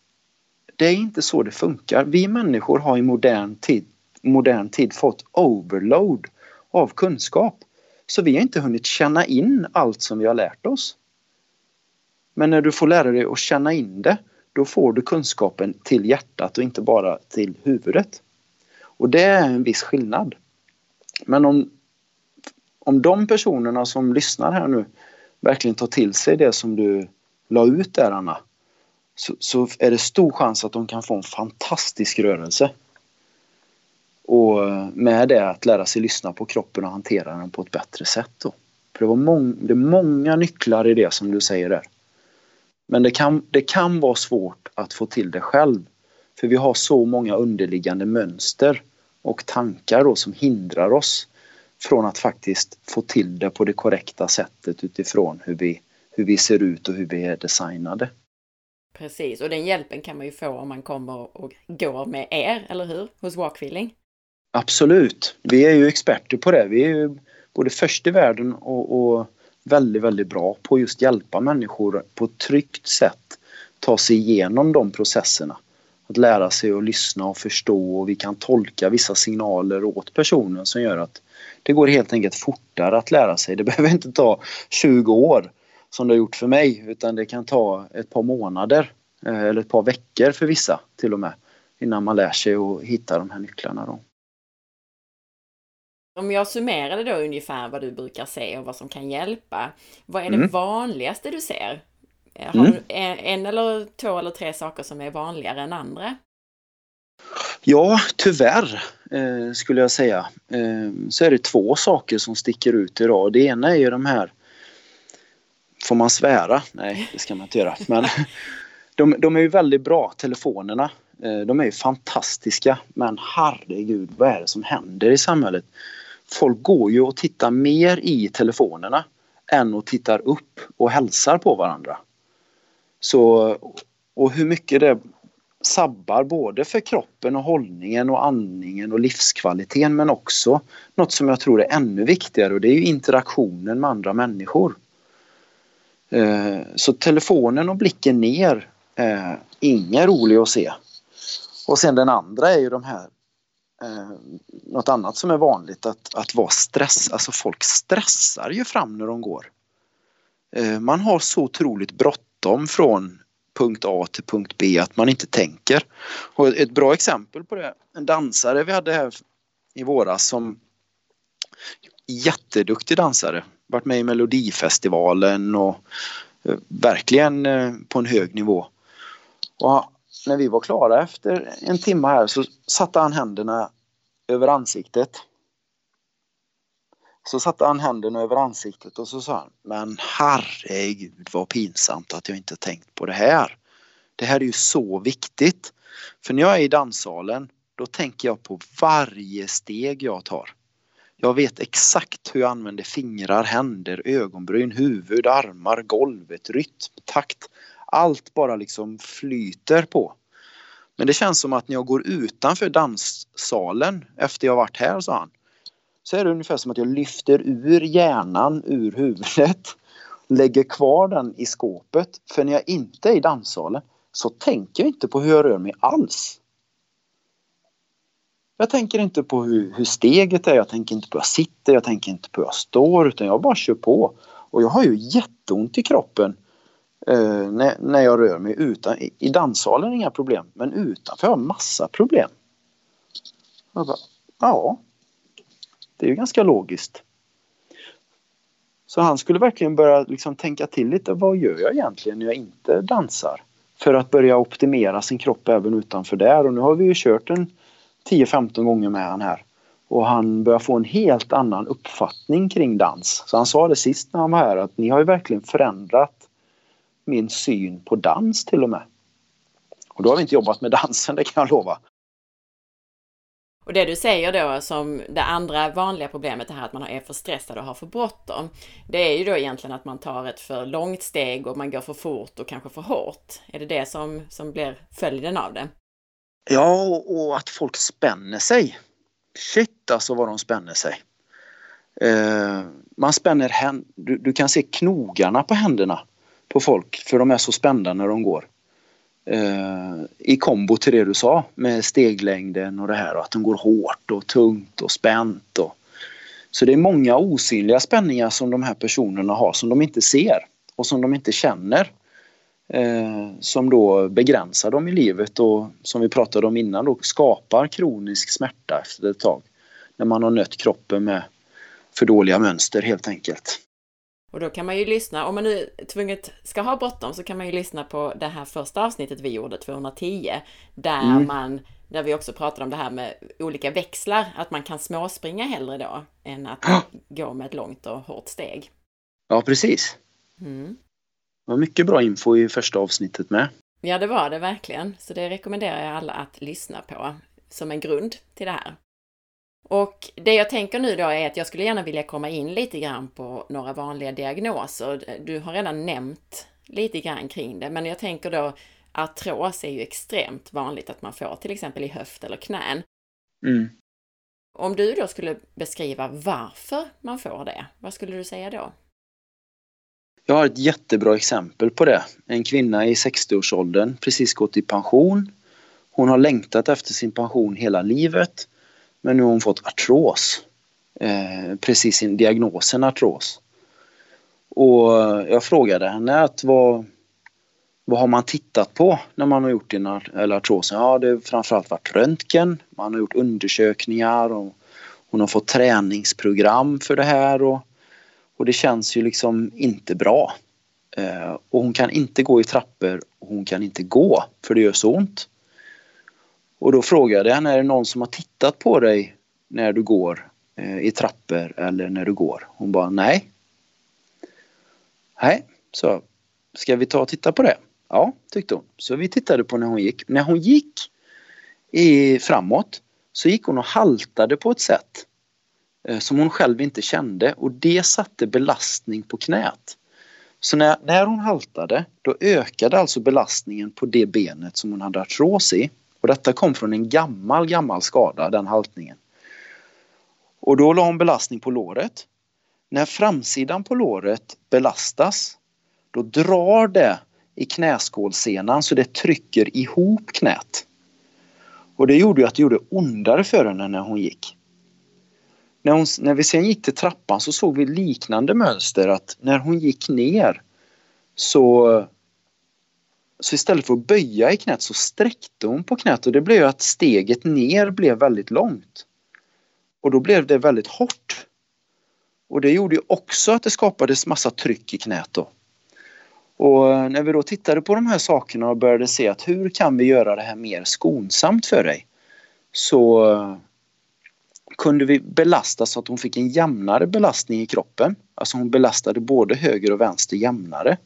[SPEAKER 3] det är inte så det funkar. Vi människor har i modern tid, modern tid fått overload av kunskap. Så vi har inte hunnit känna in allt som vi har lärt oss. Men när du får lära dig att känna in det, då får du kunskapen till hjärtat och inte bara till huvudet. Och det är en viss skillnad. Men om, om de personerna som lyssnar här nu verkligen tar till sig det som du la ut där Anna, så, så är det stor chans att de kan få en fantastisk rörelse. Och med det att lära sig lyssna på kroppen och hantera den på ett bättre sätt. Då. För det, var mång, det är många nycklar i det som du säger där. Men det kan, det kan vara svårt att få till det själv. För vi har så många underliggande mönster och tankar då som hindrar oss från att faktiskt få till det på det korrekta sättet utifrån hur vi, hur vi ser ut och hur vi är designade.
[SPEAKER 2] Precis, och den hjälpen kan man ju få om man kommer och går med er, eller hur? Hos Walkfeeling.
[SPEAKER 3] Absolut. Vi är ju experter på det. Vi är ju både först i världen och, och väldigt, väldigt bra på att just hjälpa människor på ett tryggt sätt ta sig igenom de processerna. Att lära sig att lyssna och förstå och vi kan tolka vissa signaler åt personen som gör att det går helt enkelt fortare att lära sig. Det *laughs* behöver inte ta 20 år som det har gjort för mig utan det kan ta ett par månader eh, eller ett par veckor för vissa till och med innan man lär sig att hitta de här nycklarna. Då.
[SPEAKER 2] Om jag summerade då ungefär vad du brukar se och vad som kan hjälpa. Vad är det mm. vanligaste du ser? Eh, har mm. du en eller två eller tre saker som är vanligare än andra?
[SPEAKER 3] Ja, tyvärr eh, skulle jag säga. Eh, så är det två saker som sticker ut idag. Det ena är ju de här Får man svära? Nej, det ska man inte göra. Men *laughs* de, de är ju väldigt bra, telefonerna. Eh, de är ju fantastiska. Men herregud, vad är det som händer i samhället? Folk går ju och tittar mer i telefonerna än och tittar upp och hälsar på varandra. Så, och hur mycket det sabbar både för kroppen och hållningen och andningen och livskvaliteten men också något som jag tror är ännu viktigare och det är ju interaktionen med andra människor. Eh, så telefonen och blicken ner eh, är inget rolig att se. Och sen den andra är ju de här eh, något annat som är vanligt att, att vara stress, alltså folk stressar ju fram när de går. Eh, man har så otroligt bråttom från punkt A till punkt B att man inte tänker. Och ett bra exempel på det, en dansare vi hade här i våras som jätteduktig dansare, varit med i Melodifestivalen och eh, verkligen eh, på en hög nivå. Och när vi var klara efter en timme här så satte han händerna över ansiktet. Så satte han händerna över ansiktet och så sa han Men herregud vad pinsamt att jag inte tänkt på det här. Det här är ju så viktigt. För när jag är i danssalen då tänker jag på varje steg jag tar. Jag vet exakt hur jag använder fingrar, händer, ögonbryn, huvud, armar, golvet, rytm, takt. Allt bara liksom flyter på. Men det känns som att när jag går utanför danssalen efter jag varit här, sa han, så är det ungefär som att jag lyfter ur hjärnan ur huvudet, *laughs* lägger kvar den i skåpet. För när jag inte är i danssalen så tänker jag inte på hur jag rör mig alls. Jag tänker inte på hur, hur steget är, jag tänker inte på hur jag sitter, jag tänker inte på hur jag står utan jag bara kör på. Och jag har ju jätteont i kroppen eh, när, när jag rör mig utan. I, I danssalen inga problem men utanför har jag massa problem. Jag bara, ja, det är ju ganska logiskt. Så han skulle verkligen börja liksom tänka till lite. Vad gör jag egentligen när jag inte dansar? För att börja optimera sin kropp även utanför där. Och nu har vi ju kört en 10-15 gånger med han här. Och han börjar få en helt annan uppfattning kring dans. Så han sa det sist när han var här att ni har ju verkligen förändrat min syn på dans till och med. Och då har vi inte jobbat med dansen, det kan jag lova.
[SPEAKER 2] Och det du säger då som det andra vanliga problemet, det här att man är för stressad och har för bråttom. Det är ju då egentligen att man tar ett för långt steg och man går för fort och kanske för hårt. Är det det som, som blir följden av det?
[SPEAKER 3] Ja, och att folk spänner sig. Shit alltså vad de spänner sig. Eh, man spänner hän- du, du kan se knogarna på händerna på folk för de är så spända när de går. Eh, I kombo till det du sa med steglängden och det här och att de går hårt och tungt och spänt. Och, så det är många osynliga spänningar som de här personerna har som de inte ser och som de inte känner. Eh, som då begränsar dem i livet och som vi pratade om innan då skapar kronisk smärta efter ett tag. När man har nött kroppen med för dåliga mönster helt enkelt.
[SPEAKER 2] Och då kan man ju lyssna, om man nu tvunget ska ha bråttom så kan man ju lyssna på det här första avsnittet vi gjorde, 210, där mm. man där vi också pratade om det här med olika växlar, att man kan småspringa hellre då än att gå med ett långt och hårt steg.
[SPEAKER 3] Ja, precis. Mm. Det var mycket bra info i första avsnittet med.
[SPEAKER 2] Ja, det var det verkligen. Så det rekommenderar jag alla att lyssna på som en grund till det här. Och det jag tänker nu då är att jag skulle gärna vilja komma in lite grann på några vanliga diagnoser. Du har redan nämnt lite grann kring det, men jag tänker då artros är ju extremt vanligt att man får till exempel i höft eller knän. Mm. Om du då skulle beskriva varför man får det, vad skulle du säga då?
[SPEAKER 3] Jag har ett jättebra exempel på det. En kvinna i 60-årsåldern, precis gått i pension. Hon har längtat efter sin pension hela livet. Men nu har hon fått artros. Eh, precis sin diagnosen artros. Och jag frågade henne att vad, vad har man tittat på när man har gjort din artrosen? Ja, det har framförallt varit röntgen. Man har gjort undersökningar och hon har fått träningsprogram för det här och, och det känns ju liksom inte bra. Eh, och hon kan inte gå i trappor och hon kan inte gå för det gör så ont. Och då frågade jag henne, är det någon som har tittat på dig när du går eh, i trappor eller när du går? Hon bara, nej. Nej, så ska vi ta och titta på det? Ja, tyckte hon. Så vi tittade på när hon gick. När hon gick i, framåt så gick hon och haltade på ett sätt eh, som hon själv inte kände och det satte belastning på knät. Så när, när hon haltade då ökade alltså belastningen på det benet som hon hade artros i. Och detta kom från en gammal, gammal skada, den haltningen. Och då la hon belastning på låret. När framsidan på låret belastas då drar det i knäskålsenan så det trycker ihop knät. Och det gjorde ju att det gjorde ondare för henne när hon gick. När, hon, när vi sen gick till trappan så såg vi liknande mönster att när hon gick ner så så istället för att böja i knät så sträckte hon på knät och det blev att steget ner blev väldigt långt. Och då blev det väldigt hårt. Och det gjorde ju också att det skapades massa tryck i knät då. Och eh, när vi då tittade på de här sakerna och började se att hur kan vi göra det här mer skonsamt för dig? Så eh, kunde vi belasta så att hon fick en jämnare belastning i kroppen. Alltså hon belastade både höger och vänster jämnare.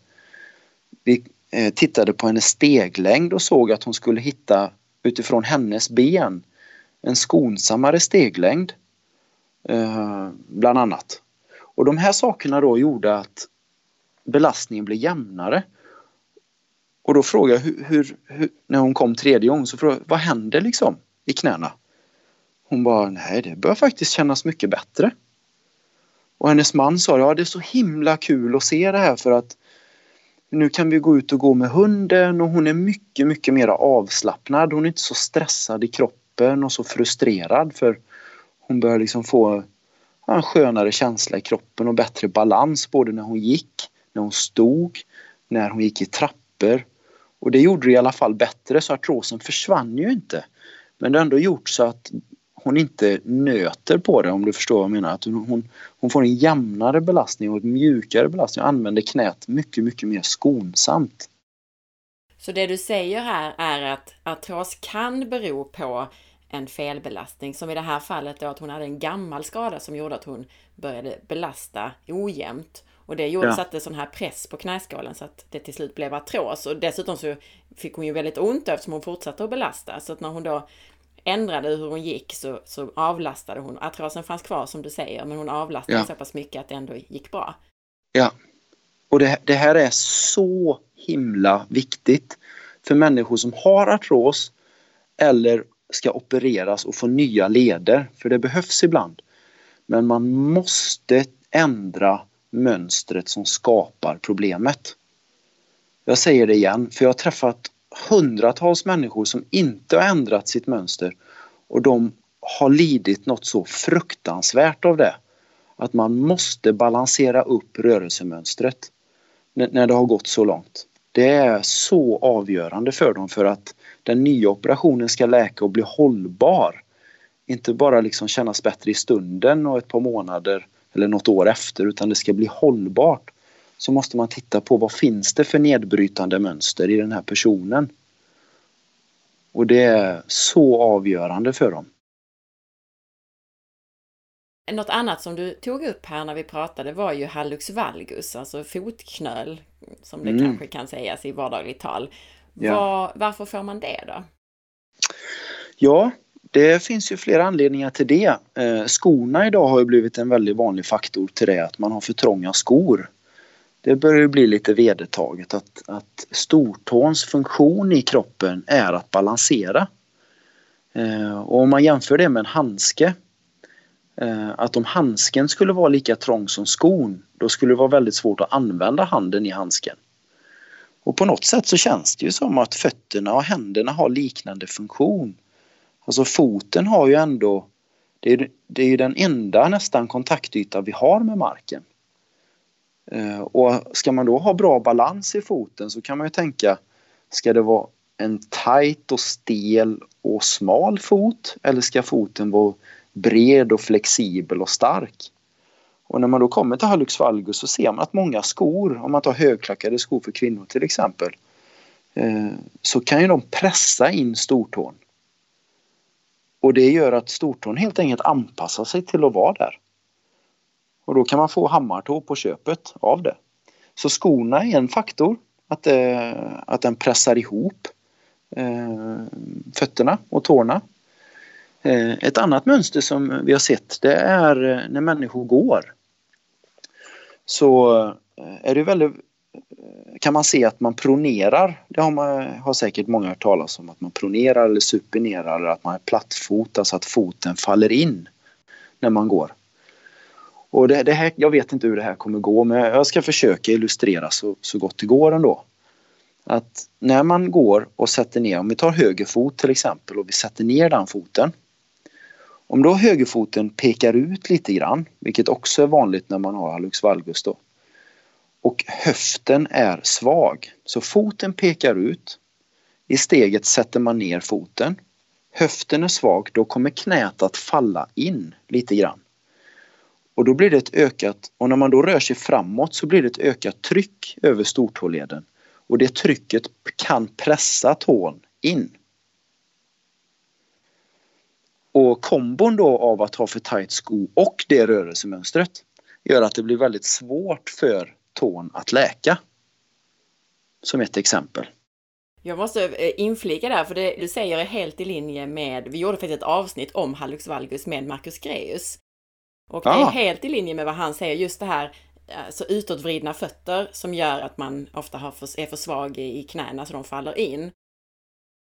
[SPEAKER 3] Vi Eh, tittade på hennes steglängd och såg att hon skulle hitta utifrån hennes ben en skonsammare steglängd. Eh, bland annat. Och de här sakerna då gjorde att belastningen blev jämnare. Och då frågade jag hur, hur, hur, när hon kom tredje gången så frågade jag, vad händer liksom i knäna? Hon bara, nej det börjar faktiskt kännas mycket bättre. Och hennes man sa, ja det är så himla kul att se det här för att nu kan vi gå ut och gå med hunden och hon är mycket, mycket mer avslappnad. Hon är inte så stressad i kroppen och så frustrerad för hon börjar liksom få en skönare känsla i kroppen och bättre balans både när hon gick, när hon stod, när hon gick i trappor. Och det gjorde det i alla fall bättre så artrosen försvann ju inte. Men det har ändå gjort så att hon inte nöter på det om du förstår vad jag menar. Att hon, hon får en jämnare belastning och ett mjukare belastning och använder knät mycket, mycket mer skonsamt.
[SPEAKER 2] Så det du säger här är att artros kan bero på en felbelastning, som i det här fallet då att hon hade en gammal skada som gjorde att hon började belasta ojämnt. Och det gjorde, ja. satte sån här press på knäskålen så att det till slut blev artros. Och dessutom så fick hon ju väldigt ont eftersom hon fortsatte att belasta. Så att när hon då ändrade hur hon gick så, så avlastade hon. Artrosen fanns kvar som du säger, men hon avlastade ja. så pass mycket att det ändå gick bra.
[SPEAKER 3] Ja. Och det, det här är så himla viktigt för människor som har artros eller ska opereras och få nya leder, för det behövs ibland. Men man måste ändra mönstret som skapar problemet. Jag säger det igen, för jag har träffat hundratals människor som inte har ändrat sitt mönster och de har lidit något så fruktansvärt av det. Att man måste balansera upp rörelsemönstret när det har gått så långt. Det är så avgörande för dem för att den nya operationen ska läka och bli hållbar. Inte bara liksom kännas bättre i stunden och ett par månader eller något år efter utan det ska bli hållbart. Så måste man titta på vad finns det för nedbrytande mönster i den här personen. Och det är så avgörande för dem.
[SPEAKER 2] Något annat som du tog upp här när vi pratade var ju hallux valgus, alltså fotknöl, som det mm. kanske kan sägas i vardagligt tal. Ja. Var, varför får man det då?
[SPEAKER 3] Ja, det finns ju flera anledningar till det. Eh, skorna idag har ju blivit en väldigt vanlig faktor till det, att man har för trånga skor. Det börjar ju bli lite vedertaget att, att stortåns funktion i kroppen är att balansera. Eh, och om man jämför det med en handske Eh, att om handsken skulle vara lika trång som skon, då skulle det vara väldigt svårt att använda handen i handsken. Och på något sätt så känns det ju som att fötterna och händerna har liknande funktion. Alltså foten har ju ändå, det är, det är ju den enda nästan kontaktyta vi har med marken. Eh, och ska man då ha bra balans i foten så kan man ju tänka, ska det vara en tajt och stel och smal fot eller ska foten vara bred och flexibel och stark. Och när man då kommer till hallux valgus så ser man att många skor, om man tar högklackade skor för kvinnor till exempel, eh, så kan ju de pressa in stortån. Och det gör att stortån helt enkelt anpassar sig till att vara där. Och då kan man få hammartå på köpet av det. Så skorna är en faktor, att, eh, att den pressar ihop eh, fötterna och tårna. Eh, ett annat mönster som vi har sett det är eh, när människor går. Så eh, är det väldigt eh, kan man se att man pronerar. Det har, man, har säkert många hört talas om att man pronerar eller supinerar eller att man är plattfotad så att foten faller in när man går. Och det, det, här, jag vet inte hur det här kommer gå men jag ska försöka illustrera så, så gott det går ändå. Att när man går och sätter ner, om vi tar höger fot till exempel och vi sätter ner den foten om då högerfoten pekar ut lite grann, vilket också är vanligt när man har hallux valgus då, och höften är svag, så foten pekar ut, i steget sätter man ner foten, höften är svag, då kommer knät att falla in lite grann. Och då blir det ett ökat, och när man då rör sig framåt så blir det ett ökat tryck över stortåleden. Och det trycket kan pressa tån in. Och kombon då av att ha för tight sko och det rörelsemönstret gör att det blir väldigt svårt för tån att läka. Som ett exempel.
[SPEAKER 2] Jag måste eh, inflika där, för det du säger är helt i linje med, vi gjorde faktiskt ett avsnitt om hallux valgus med Marcus Greus. Och det är helt i linje med vad han säger, just det här alltså utåtvridna fötter som gör att man ofta har för, är för svag i knäna så de faller in.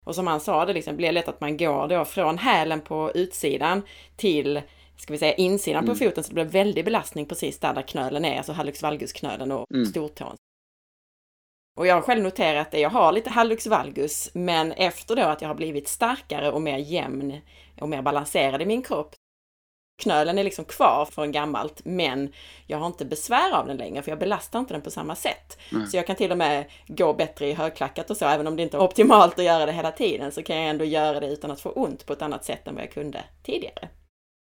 [SPEAKER 2] Och som han sa, det liksom blir lätt att man går då från hälen på utsidan till ska vi säga insidan mm. på foten så det blir väldig belastning precis där, där knölen är, alltså hallux valgus-knölen och mm. stortån. Och jag har själv noterat det, jag har lite hallux valgus, men efter då att jag har blivit starkare och mer jämn och mer balanserad i min kropp knölen är liksom kvar från gammalt, men jag har inte besvär av den längre, för jag belastar inte den på samma sätt. Mm. Så jag kan till och med gå bättre i högklackat och så, även om det inte är optimalt att göra det hela tiden, så kan jag ändå göra det utan att få ont på ett annat sätt än vad jag kunde tidigare.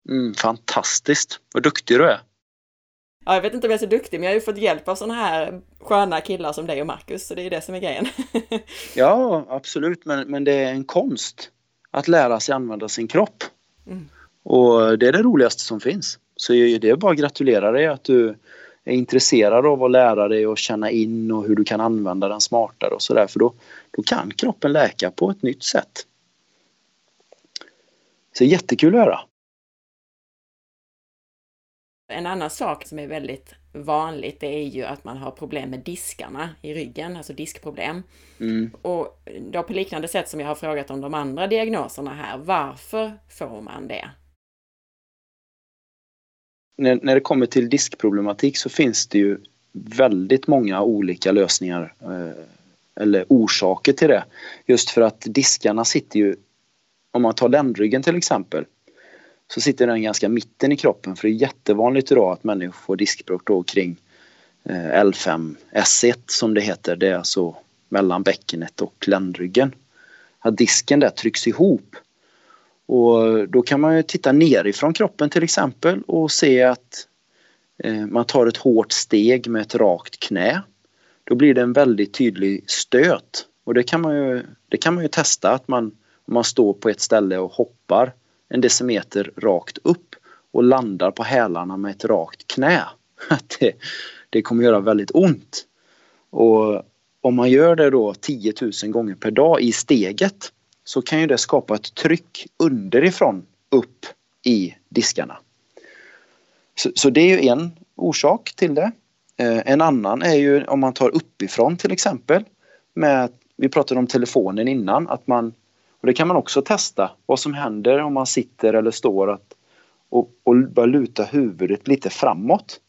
[SPEAKER 3] Mm, fantastiskt! Vad duktig du är!
[SPEAKER 2] Ja, jag vet inte om jag är så duktig, men jag har ju fått hjälp av sådana här sköna killar som dig och Marcus, så det är det som är grejen. *laughs*
[SPEAKER 3] ja, absolut, men, men det är en konst att lära sig använda sin kropp. Mm. Och det är det roligaste som finns. Så det är bara att gratulera dig att du är intresserad av att lära dig och känna in och hur du kan använda den smartare och sådär. För då, då kan kroppen läka på ett nytt sätt. Så jättekul att höra.
[SPEAKER 2] En annan sak som är väldigt vanligt det är ju att man har problem med diskarna i ryggen, alltså diskproblem. Mm. Och då på liknande sätt som jag har frågat om de andra diagnoserna här, varför får man det?
[SPEAKER 3] När, när det kommer till diskproblematik så finns det ju väldigt många olika lösningar eh, eller orsaker till det. Just för att diskarna sitter ju, om man tar ländryggen till exempel, så sitter den ganska mitten i kroppen för det är jättevanligt idag att människor får diskbråck då kring eh, L5 S1 som det heter. Det är alltså mellan bäckenet och ländryggen. Att disken där trycks ihop. Och då kan man ju titta nerifrån kroppen till exempel och se att eh, man tar ett hårt steg med ett rakt knä. Då blir det en väldigt tydlig stöt. Och det kan man ju, det kan man ju testa att man, om man står på ett ställe och hoppar en decimeter rakt upp och landar på hälarna med ett rakt knä. *laughs* Det, det kommer göra väldigt ont. Och om man gör det då 10 000 gånger per dag i steget så kan ju det skapa ett tryck underifrån upp i diskarna. Så, så det är ju en orsak till det. Eh, en annan är ju om man tar uppifrån till exempel. Med, vi pratade om telefonen innan, att man, och det kan man också testa, vad som händer om man sitter eller står att, och, och börjar luta huvudet lite framåt.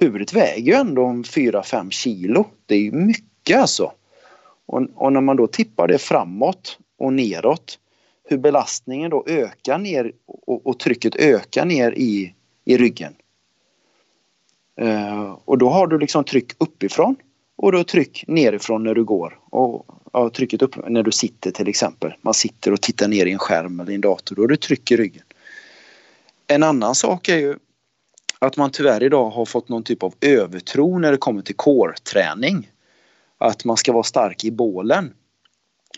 [SPEAKER 3] Huvudet väger ju ändå 4-5 kilo. Det är ju mycket alltså. Och, och, när man då tippar det framåt och neråt, hur belastningen då ökar ner och, och trycket ökar ner i, i ryggen. Uh, och då har du liksom tryck uppifrån och då tryck nerifrån när du går. Och ja, trycket upp när du sitter till exempel. Man sitter och tittar ner i en skärm eller i en dator. Då har du tryck i ryggen. En annan sak är ju att man tyvärr idag har fått någon typ av övertro när det kommer till core-träning. Att man ska vara stark i bålen.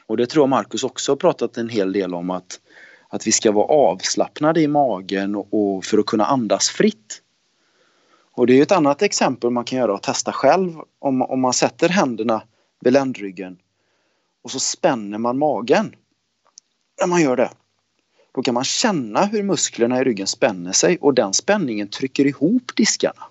[SPEAKER 3] Och det tror jag Marcus också har pratat en hel del om att, att vi ska vara avslappnade i magen och, och för att kunna andas fritt. Och det är ett annat exempel man kan göra och testa själv om, om man sätter händerna vid ländryggen och så spänner man magen. När man gör det. Då kan man känna hur musklerna i ryggen spänner sig och den spänningen trycker ihop diskarna.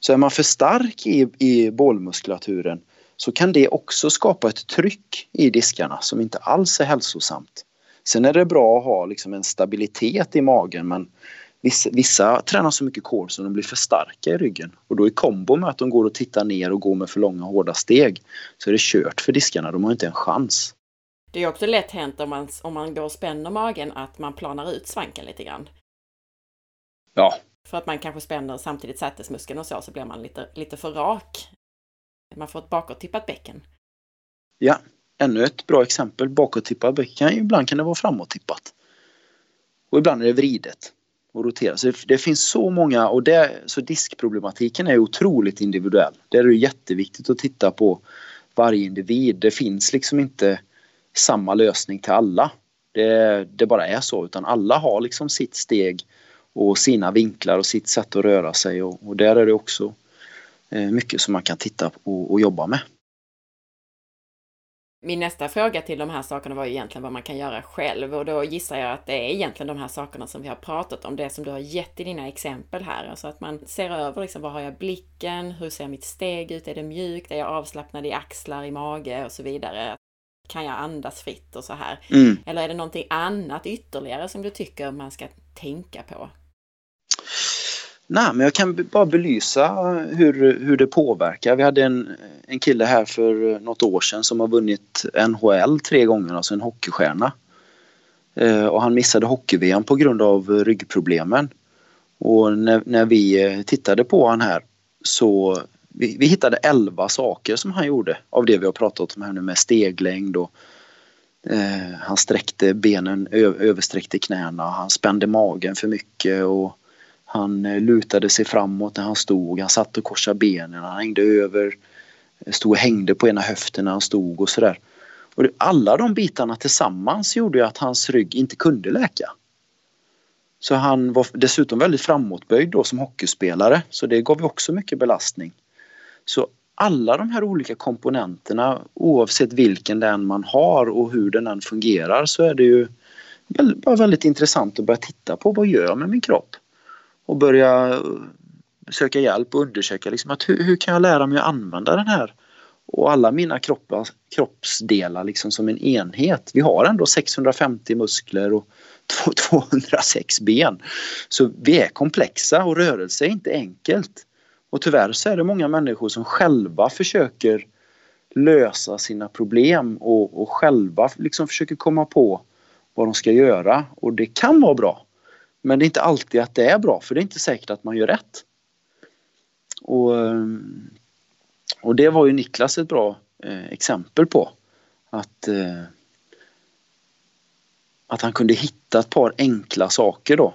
[SPEAKER 3] Så är man för stark i, i bålmuskulaturen så kan det också skapa ett tryck i diskarna som inte alls är hälsosamt. Sen är det bra att ha liksom en stabilitet i magen men vissa, vissa tränar så mycket core så de blir för starka i ryggen. Och då i kombo med att de går och tittar ner och går med för långa hårda steg så är det kört för diskarna, de har inte en chans.
[SPEAKER 2] Det är också lätt hänt om man, om man går och spänner magen att man planar ut svanken lite grann.
[SPEAKER 3] Ja.
[SPEAKER 2] För att man kanske spänner samtidigt sätesmuskeln och så, så blir man lite, lite för rak. Man får ett bakåttippat bäcken.
[SPEAKER 3] Ja, ännu ett bra exempel. Bakåttippat bäcken, ibland kan det vara framåttippat. Och ibland är det vridet och roterat. Så det, finns så många och det, så diskproblematiken är otroligt individuell. Det är jätteviktigt att titta på varje individ. Det finns liksom inte samma lösning till alla. Det, det bara är så utan alla har liksom sitt steg och sina vinklar och sitt sätt att röra sig och, och där är det också mycket som man kan titta på och, och jobba med.
[SPEAKER 2] Min nästa fråga till de här sakerna var ju egentligen vad man kan göra själv och då gissar jag att det är egentligen de här sakerna som vi har pratat om, det som du har gett i dina exempel här. Alltså att man ser över liksom, var har jag blicken? Hur ser mitt steg ut? Är det mjukt? Är jag avslappnad i axlar, i mage och så vidare? Kan jag andas fritt och så här? Mm. Eller är det någonting annat ytterligare som du tycker man ska tänka på?
[SPEAKER 3] Nej, men jag kan bara belysa eh, hur, hur det påverkar. Vi hade en, en kille här för eh, något år sedan som har vunnit NHL tre gånger, alltså en hockeystjärna. Eh, och han missade hockey-VM på grund av ryggproblemen. Och när, när vi eh, tittade på han här så vi, vi hittade elva saker som han gjorde av det vi har pratat om här nu med steglängd och eh, han sträckte benen, översträckte knäna, han spände magen för mycket och han eh, lutade sig framåt när han stod, han satt och korsade benen, han hängde över, eh, stod och hängde på ena höften när han stod och sådär. Och alla de bitarna tillsammans gjorde ju att hans rygg inte kunde läka. Så han var dessutom väldigt framåtböjd då som hockeyspelare så det gav ju också mycket belastning. Så alla de här olika komponenterna oavsett vilken den man har och hur den än fungerar så är det ju bara väldigt intressant att börja titta på vad gör jag med min kropp? Och börja eh, söka hjälp och undersöka liksom att hur, hur, kan jag lära mig att använda den här och alla mina kroppar, kroppsdelar liksom som en enhet. Vi har ändå 650 muskler och *laughs* 206 ben. Så vi är komplexa och rörelse är inte enkelt. Och tyvärr så är det många människor som själva försöker lösa sina problem och, och själva liksom försöker komma på vad de ska göra. Och det kan vara bra. Men det är inte alltid att det är bra för det är inte säkert att man gör rätt. Och, eh, och det var ju Niklas ett bra eh, exempel på. Att, eh, att han kunde hitta ett par enkla saker då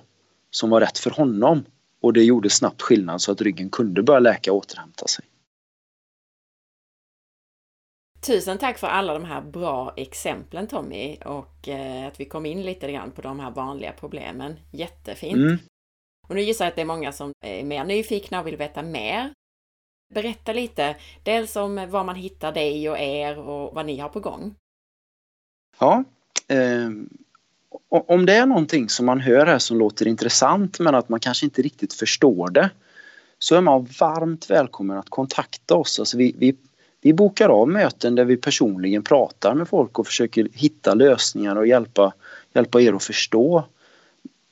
[SPEAKER 3] som var rätt för honom. Och det gjorde snabbt skillnad så att ryggen kunde börja läka och återhämta sig.
[SPEAKER 2] Tusen tack för alla de här bra exemplen Tommy och eh, att vi kom in lite grann på de här vanliga problemen. Jättefint! Mm. Och nu gissar jag att det är många som är mer nyfikna och vill veta mer. Berätta lite, dels om var man hittar dig och er och vad ni har på gång.
[SPEAKER 3] Ja, eh, om det är någonting som man hör här som låter intressant men att man kanske inte riktigt förstår det så är man varmt välkommen att kontakta oss. Alltså vi, vi vi bokar av möten där vi personligen pratar med folk och försöker hitta lösningar och hjälpa, hjälpa er att förstå.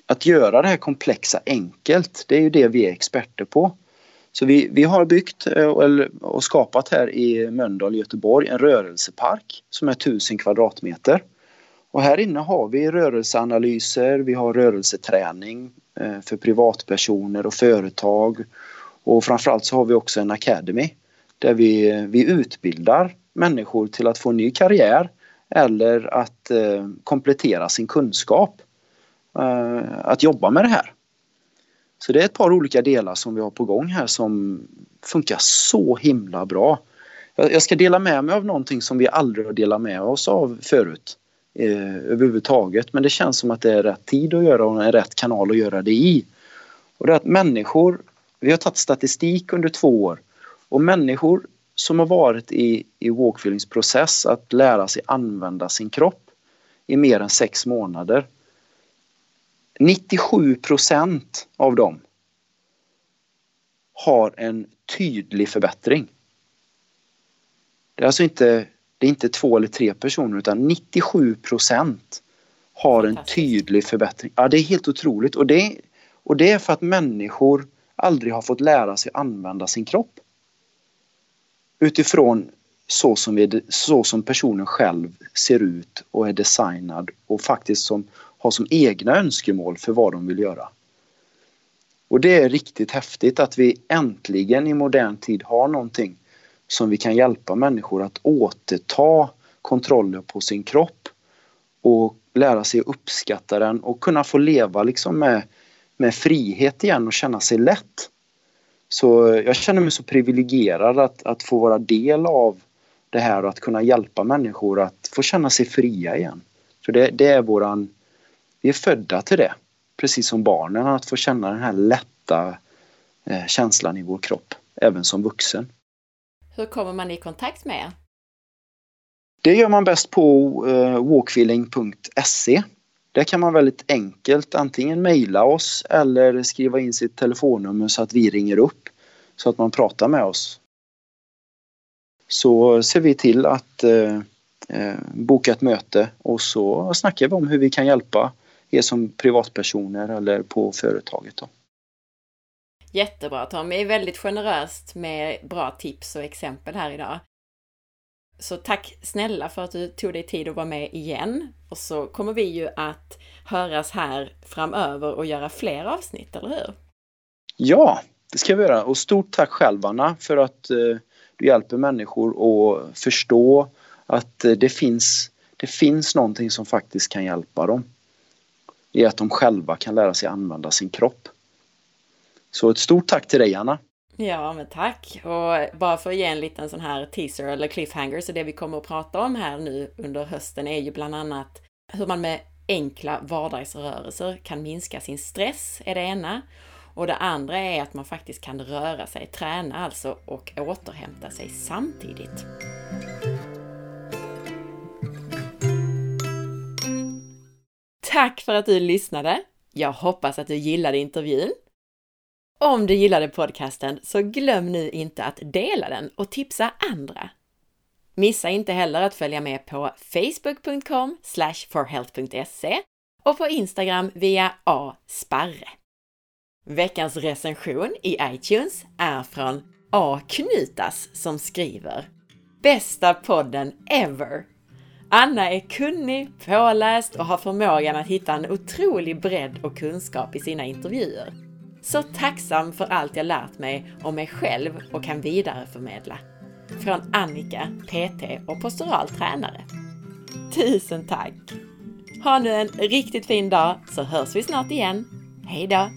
[SPEAKER 3] Att göra det här komplexa enkelt, det är ju det vi är experter på. Så vi, vi har byggt eh, och skapat här i Mölndal, Göteborg, en rörelsepark som är 1000 kvadratmeter. Och här inne har vi rörelseanalyser, vi har rörelseträning eh, för privatpersoner och företag. Och framförallt så har vi också en academy där vi, vi utbildar människor till att få en ny karriär eller att eh, komplettera sin kunskap. Eh, att jobba med det här. Så det är ett par olika delar som vi har på gång här som funkar så himla bra. Jag, jag ska dela med mig av någonting som vi aldrig har delat med oss av förut eh, överhuvudtaget. Men det känns som att det är rätt tid att göra och en rätt kanal att göra det i. Och det är att människor, vi har tagit statistik under två år och människor som har varit i, i walkfeelings process att lära sig använda sin kropp i mer än sex månader. 97 procent av dem har en tydlig förbättring. Det är alltså inte, det är inte två eller tre personer utan 97 procent har en tydlig förbättring. Ja, det är helt otroligt och det, och det är för att människor aldrig har fått lära sig använda sin kropp utifrån så som, vi, så som personen själv ser ut och är designad och faktiskt som, har som egna önskemål för vad de vill göra. Och det är riktigt häftigt att vi äntligen i modern tid har någonting som vi kan hjälpa människor att återta kontrollen på sin kropp och lära sig uppskatta den och kunna få leva liksom med, med frihet igen och känna sig lätt. Så jag känner mig så privilegierad att, att få vara del av det här och att kunna hjälpa människor att få känna sig fria igen. För det, det är våran... Vi är födda till det. Precis som barnen, att få känna den här lätta eh, känslan i vår kropp, även som vuxen.
[SPEAKER 2] Hur kommer man i kontakt med er?
[SPEAKER 3] Det gör man bäst på eh, walkfeeling.se där kan man väldigt enkelt antingen mejla oss eller skriva in sitt telefonnummer så att vi ringer upp så att man pratar med oss. Så ser vi till att eh, eh, boka ett möte och så snackar vi om hur vi kan hjälpa er som privatpersoner eller på företaget. Då.
[SPEAKER 2] Jättebra Tommy, väldigt generöst med bra tips och exempel här idag. Så tack snälla för att du tog dig tid att vara med igen. Och så kommer vi ju att höras här framöver och göra fler avsnitt, eller hur?
[SPEAKER 3] Ja, det ska vi göra. Och stort tack själv Anna för att eh, du hjälper människor att förstå att eh, det, finns, det finns någonting som faktiskt kan hjälpa dem. I att de själva kan lära sig använda sin kropp. Så ett stort tack till dig Anna!
[SPEAKER 2] Ja, men tack! Och bara för att ge en liten sån här teaser eller cliffhanger, så det vi kommer att prata om här nu under hösten är ju bland annat hur man med enkla vardagsrörelser kan minska sin stress, är det ena. Och det andra är att man faktiskt kan röra sig, träna alltså, och återhämta sig samtidigt. Tack för att du lyssnade! Jag hoppas att du gillade intervjun. Om du gillade podcasten så glöm nu inte att dela den och tipsa andra. Missa inte heller att följa med på facebook.com forhealth.se och på Instagram via asparre. Veckans recension i iTunes är från A. Knutas som skriver Bästa podden ever! Anna är kunnig, påläst och har förmågan att hitta en otrolig bredd och kunskap i sina intervjuer. Så tacksam för allt jag lärt mig om mig själv och kan vidareförmedla. Från Annika, PT och postural tränare. Tusen tack! Ha nu en riktigt fin dag så hörs vi snart igen. Hejdå!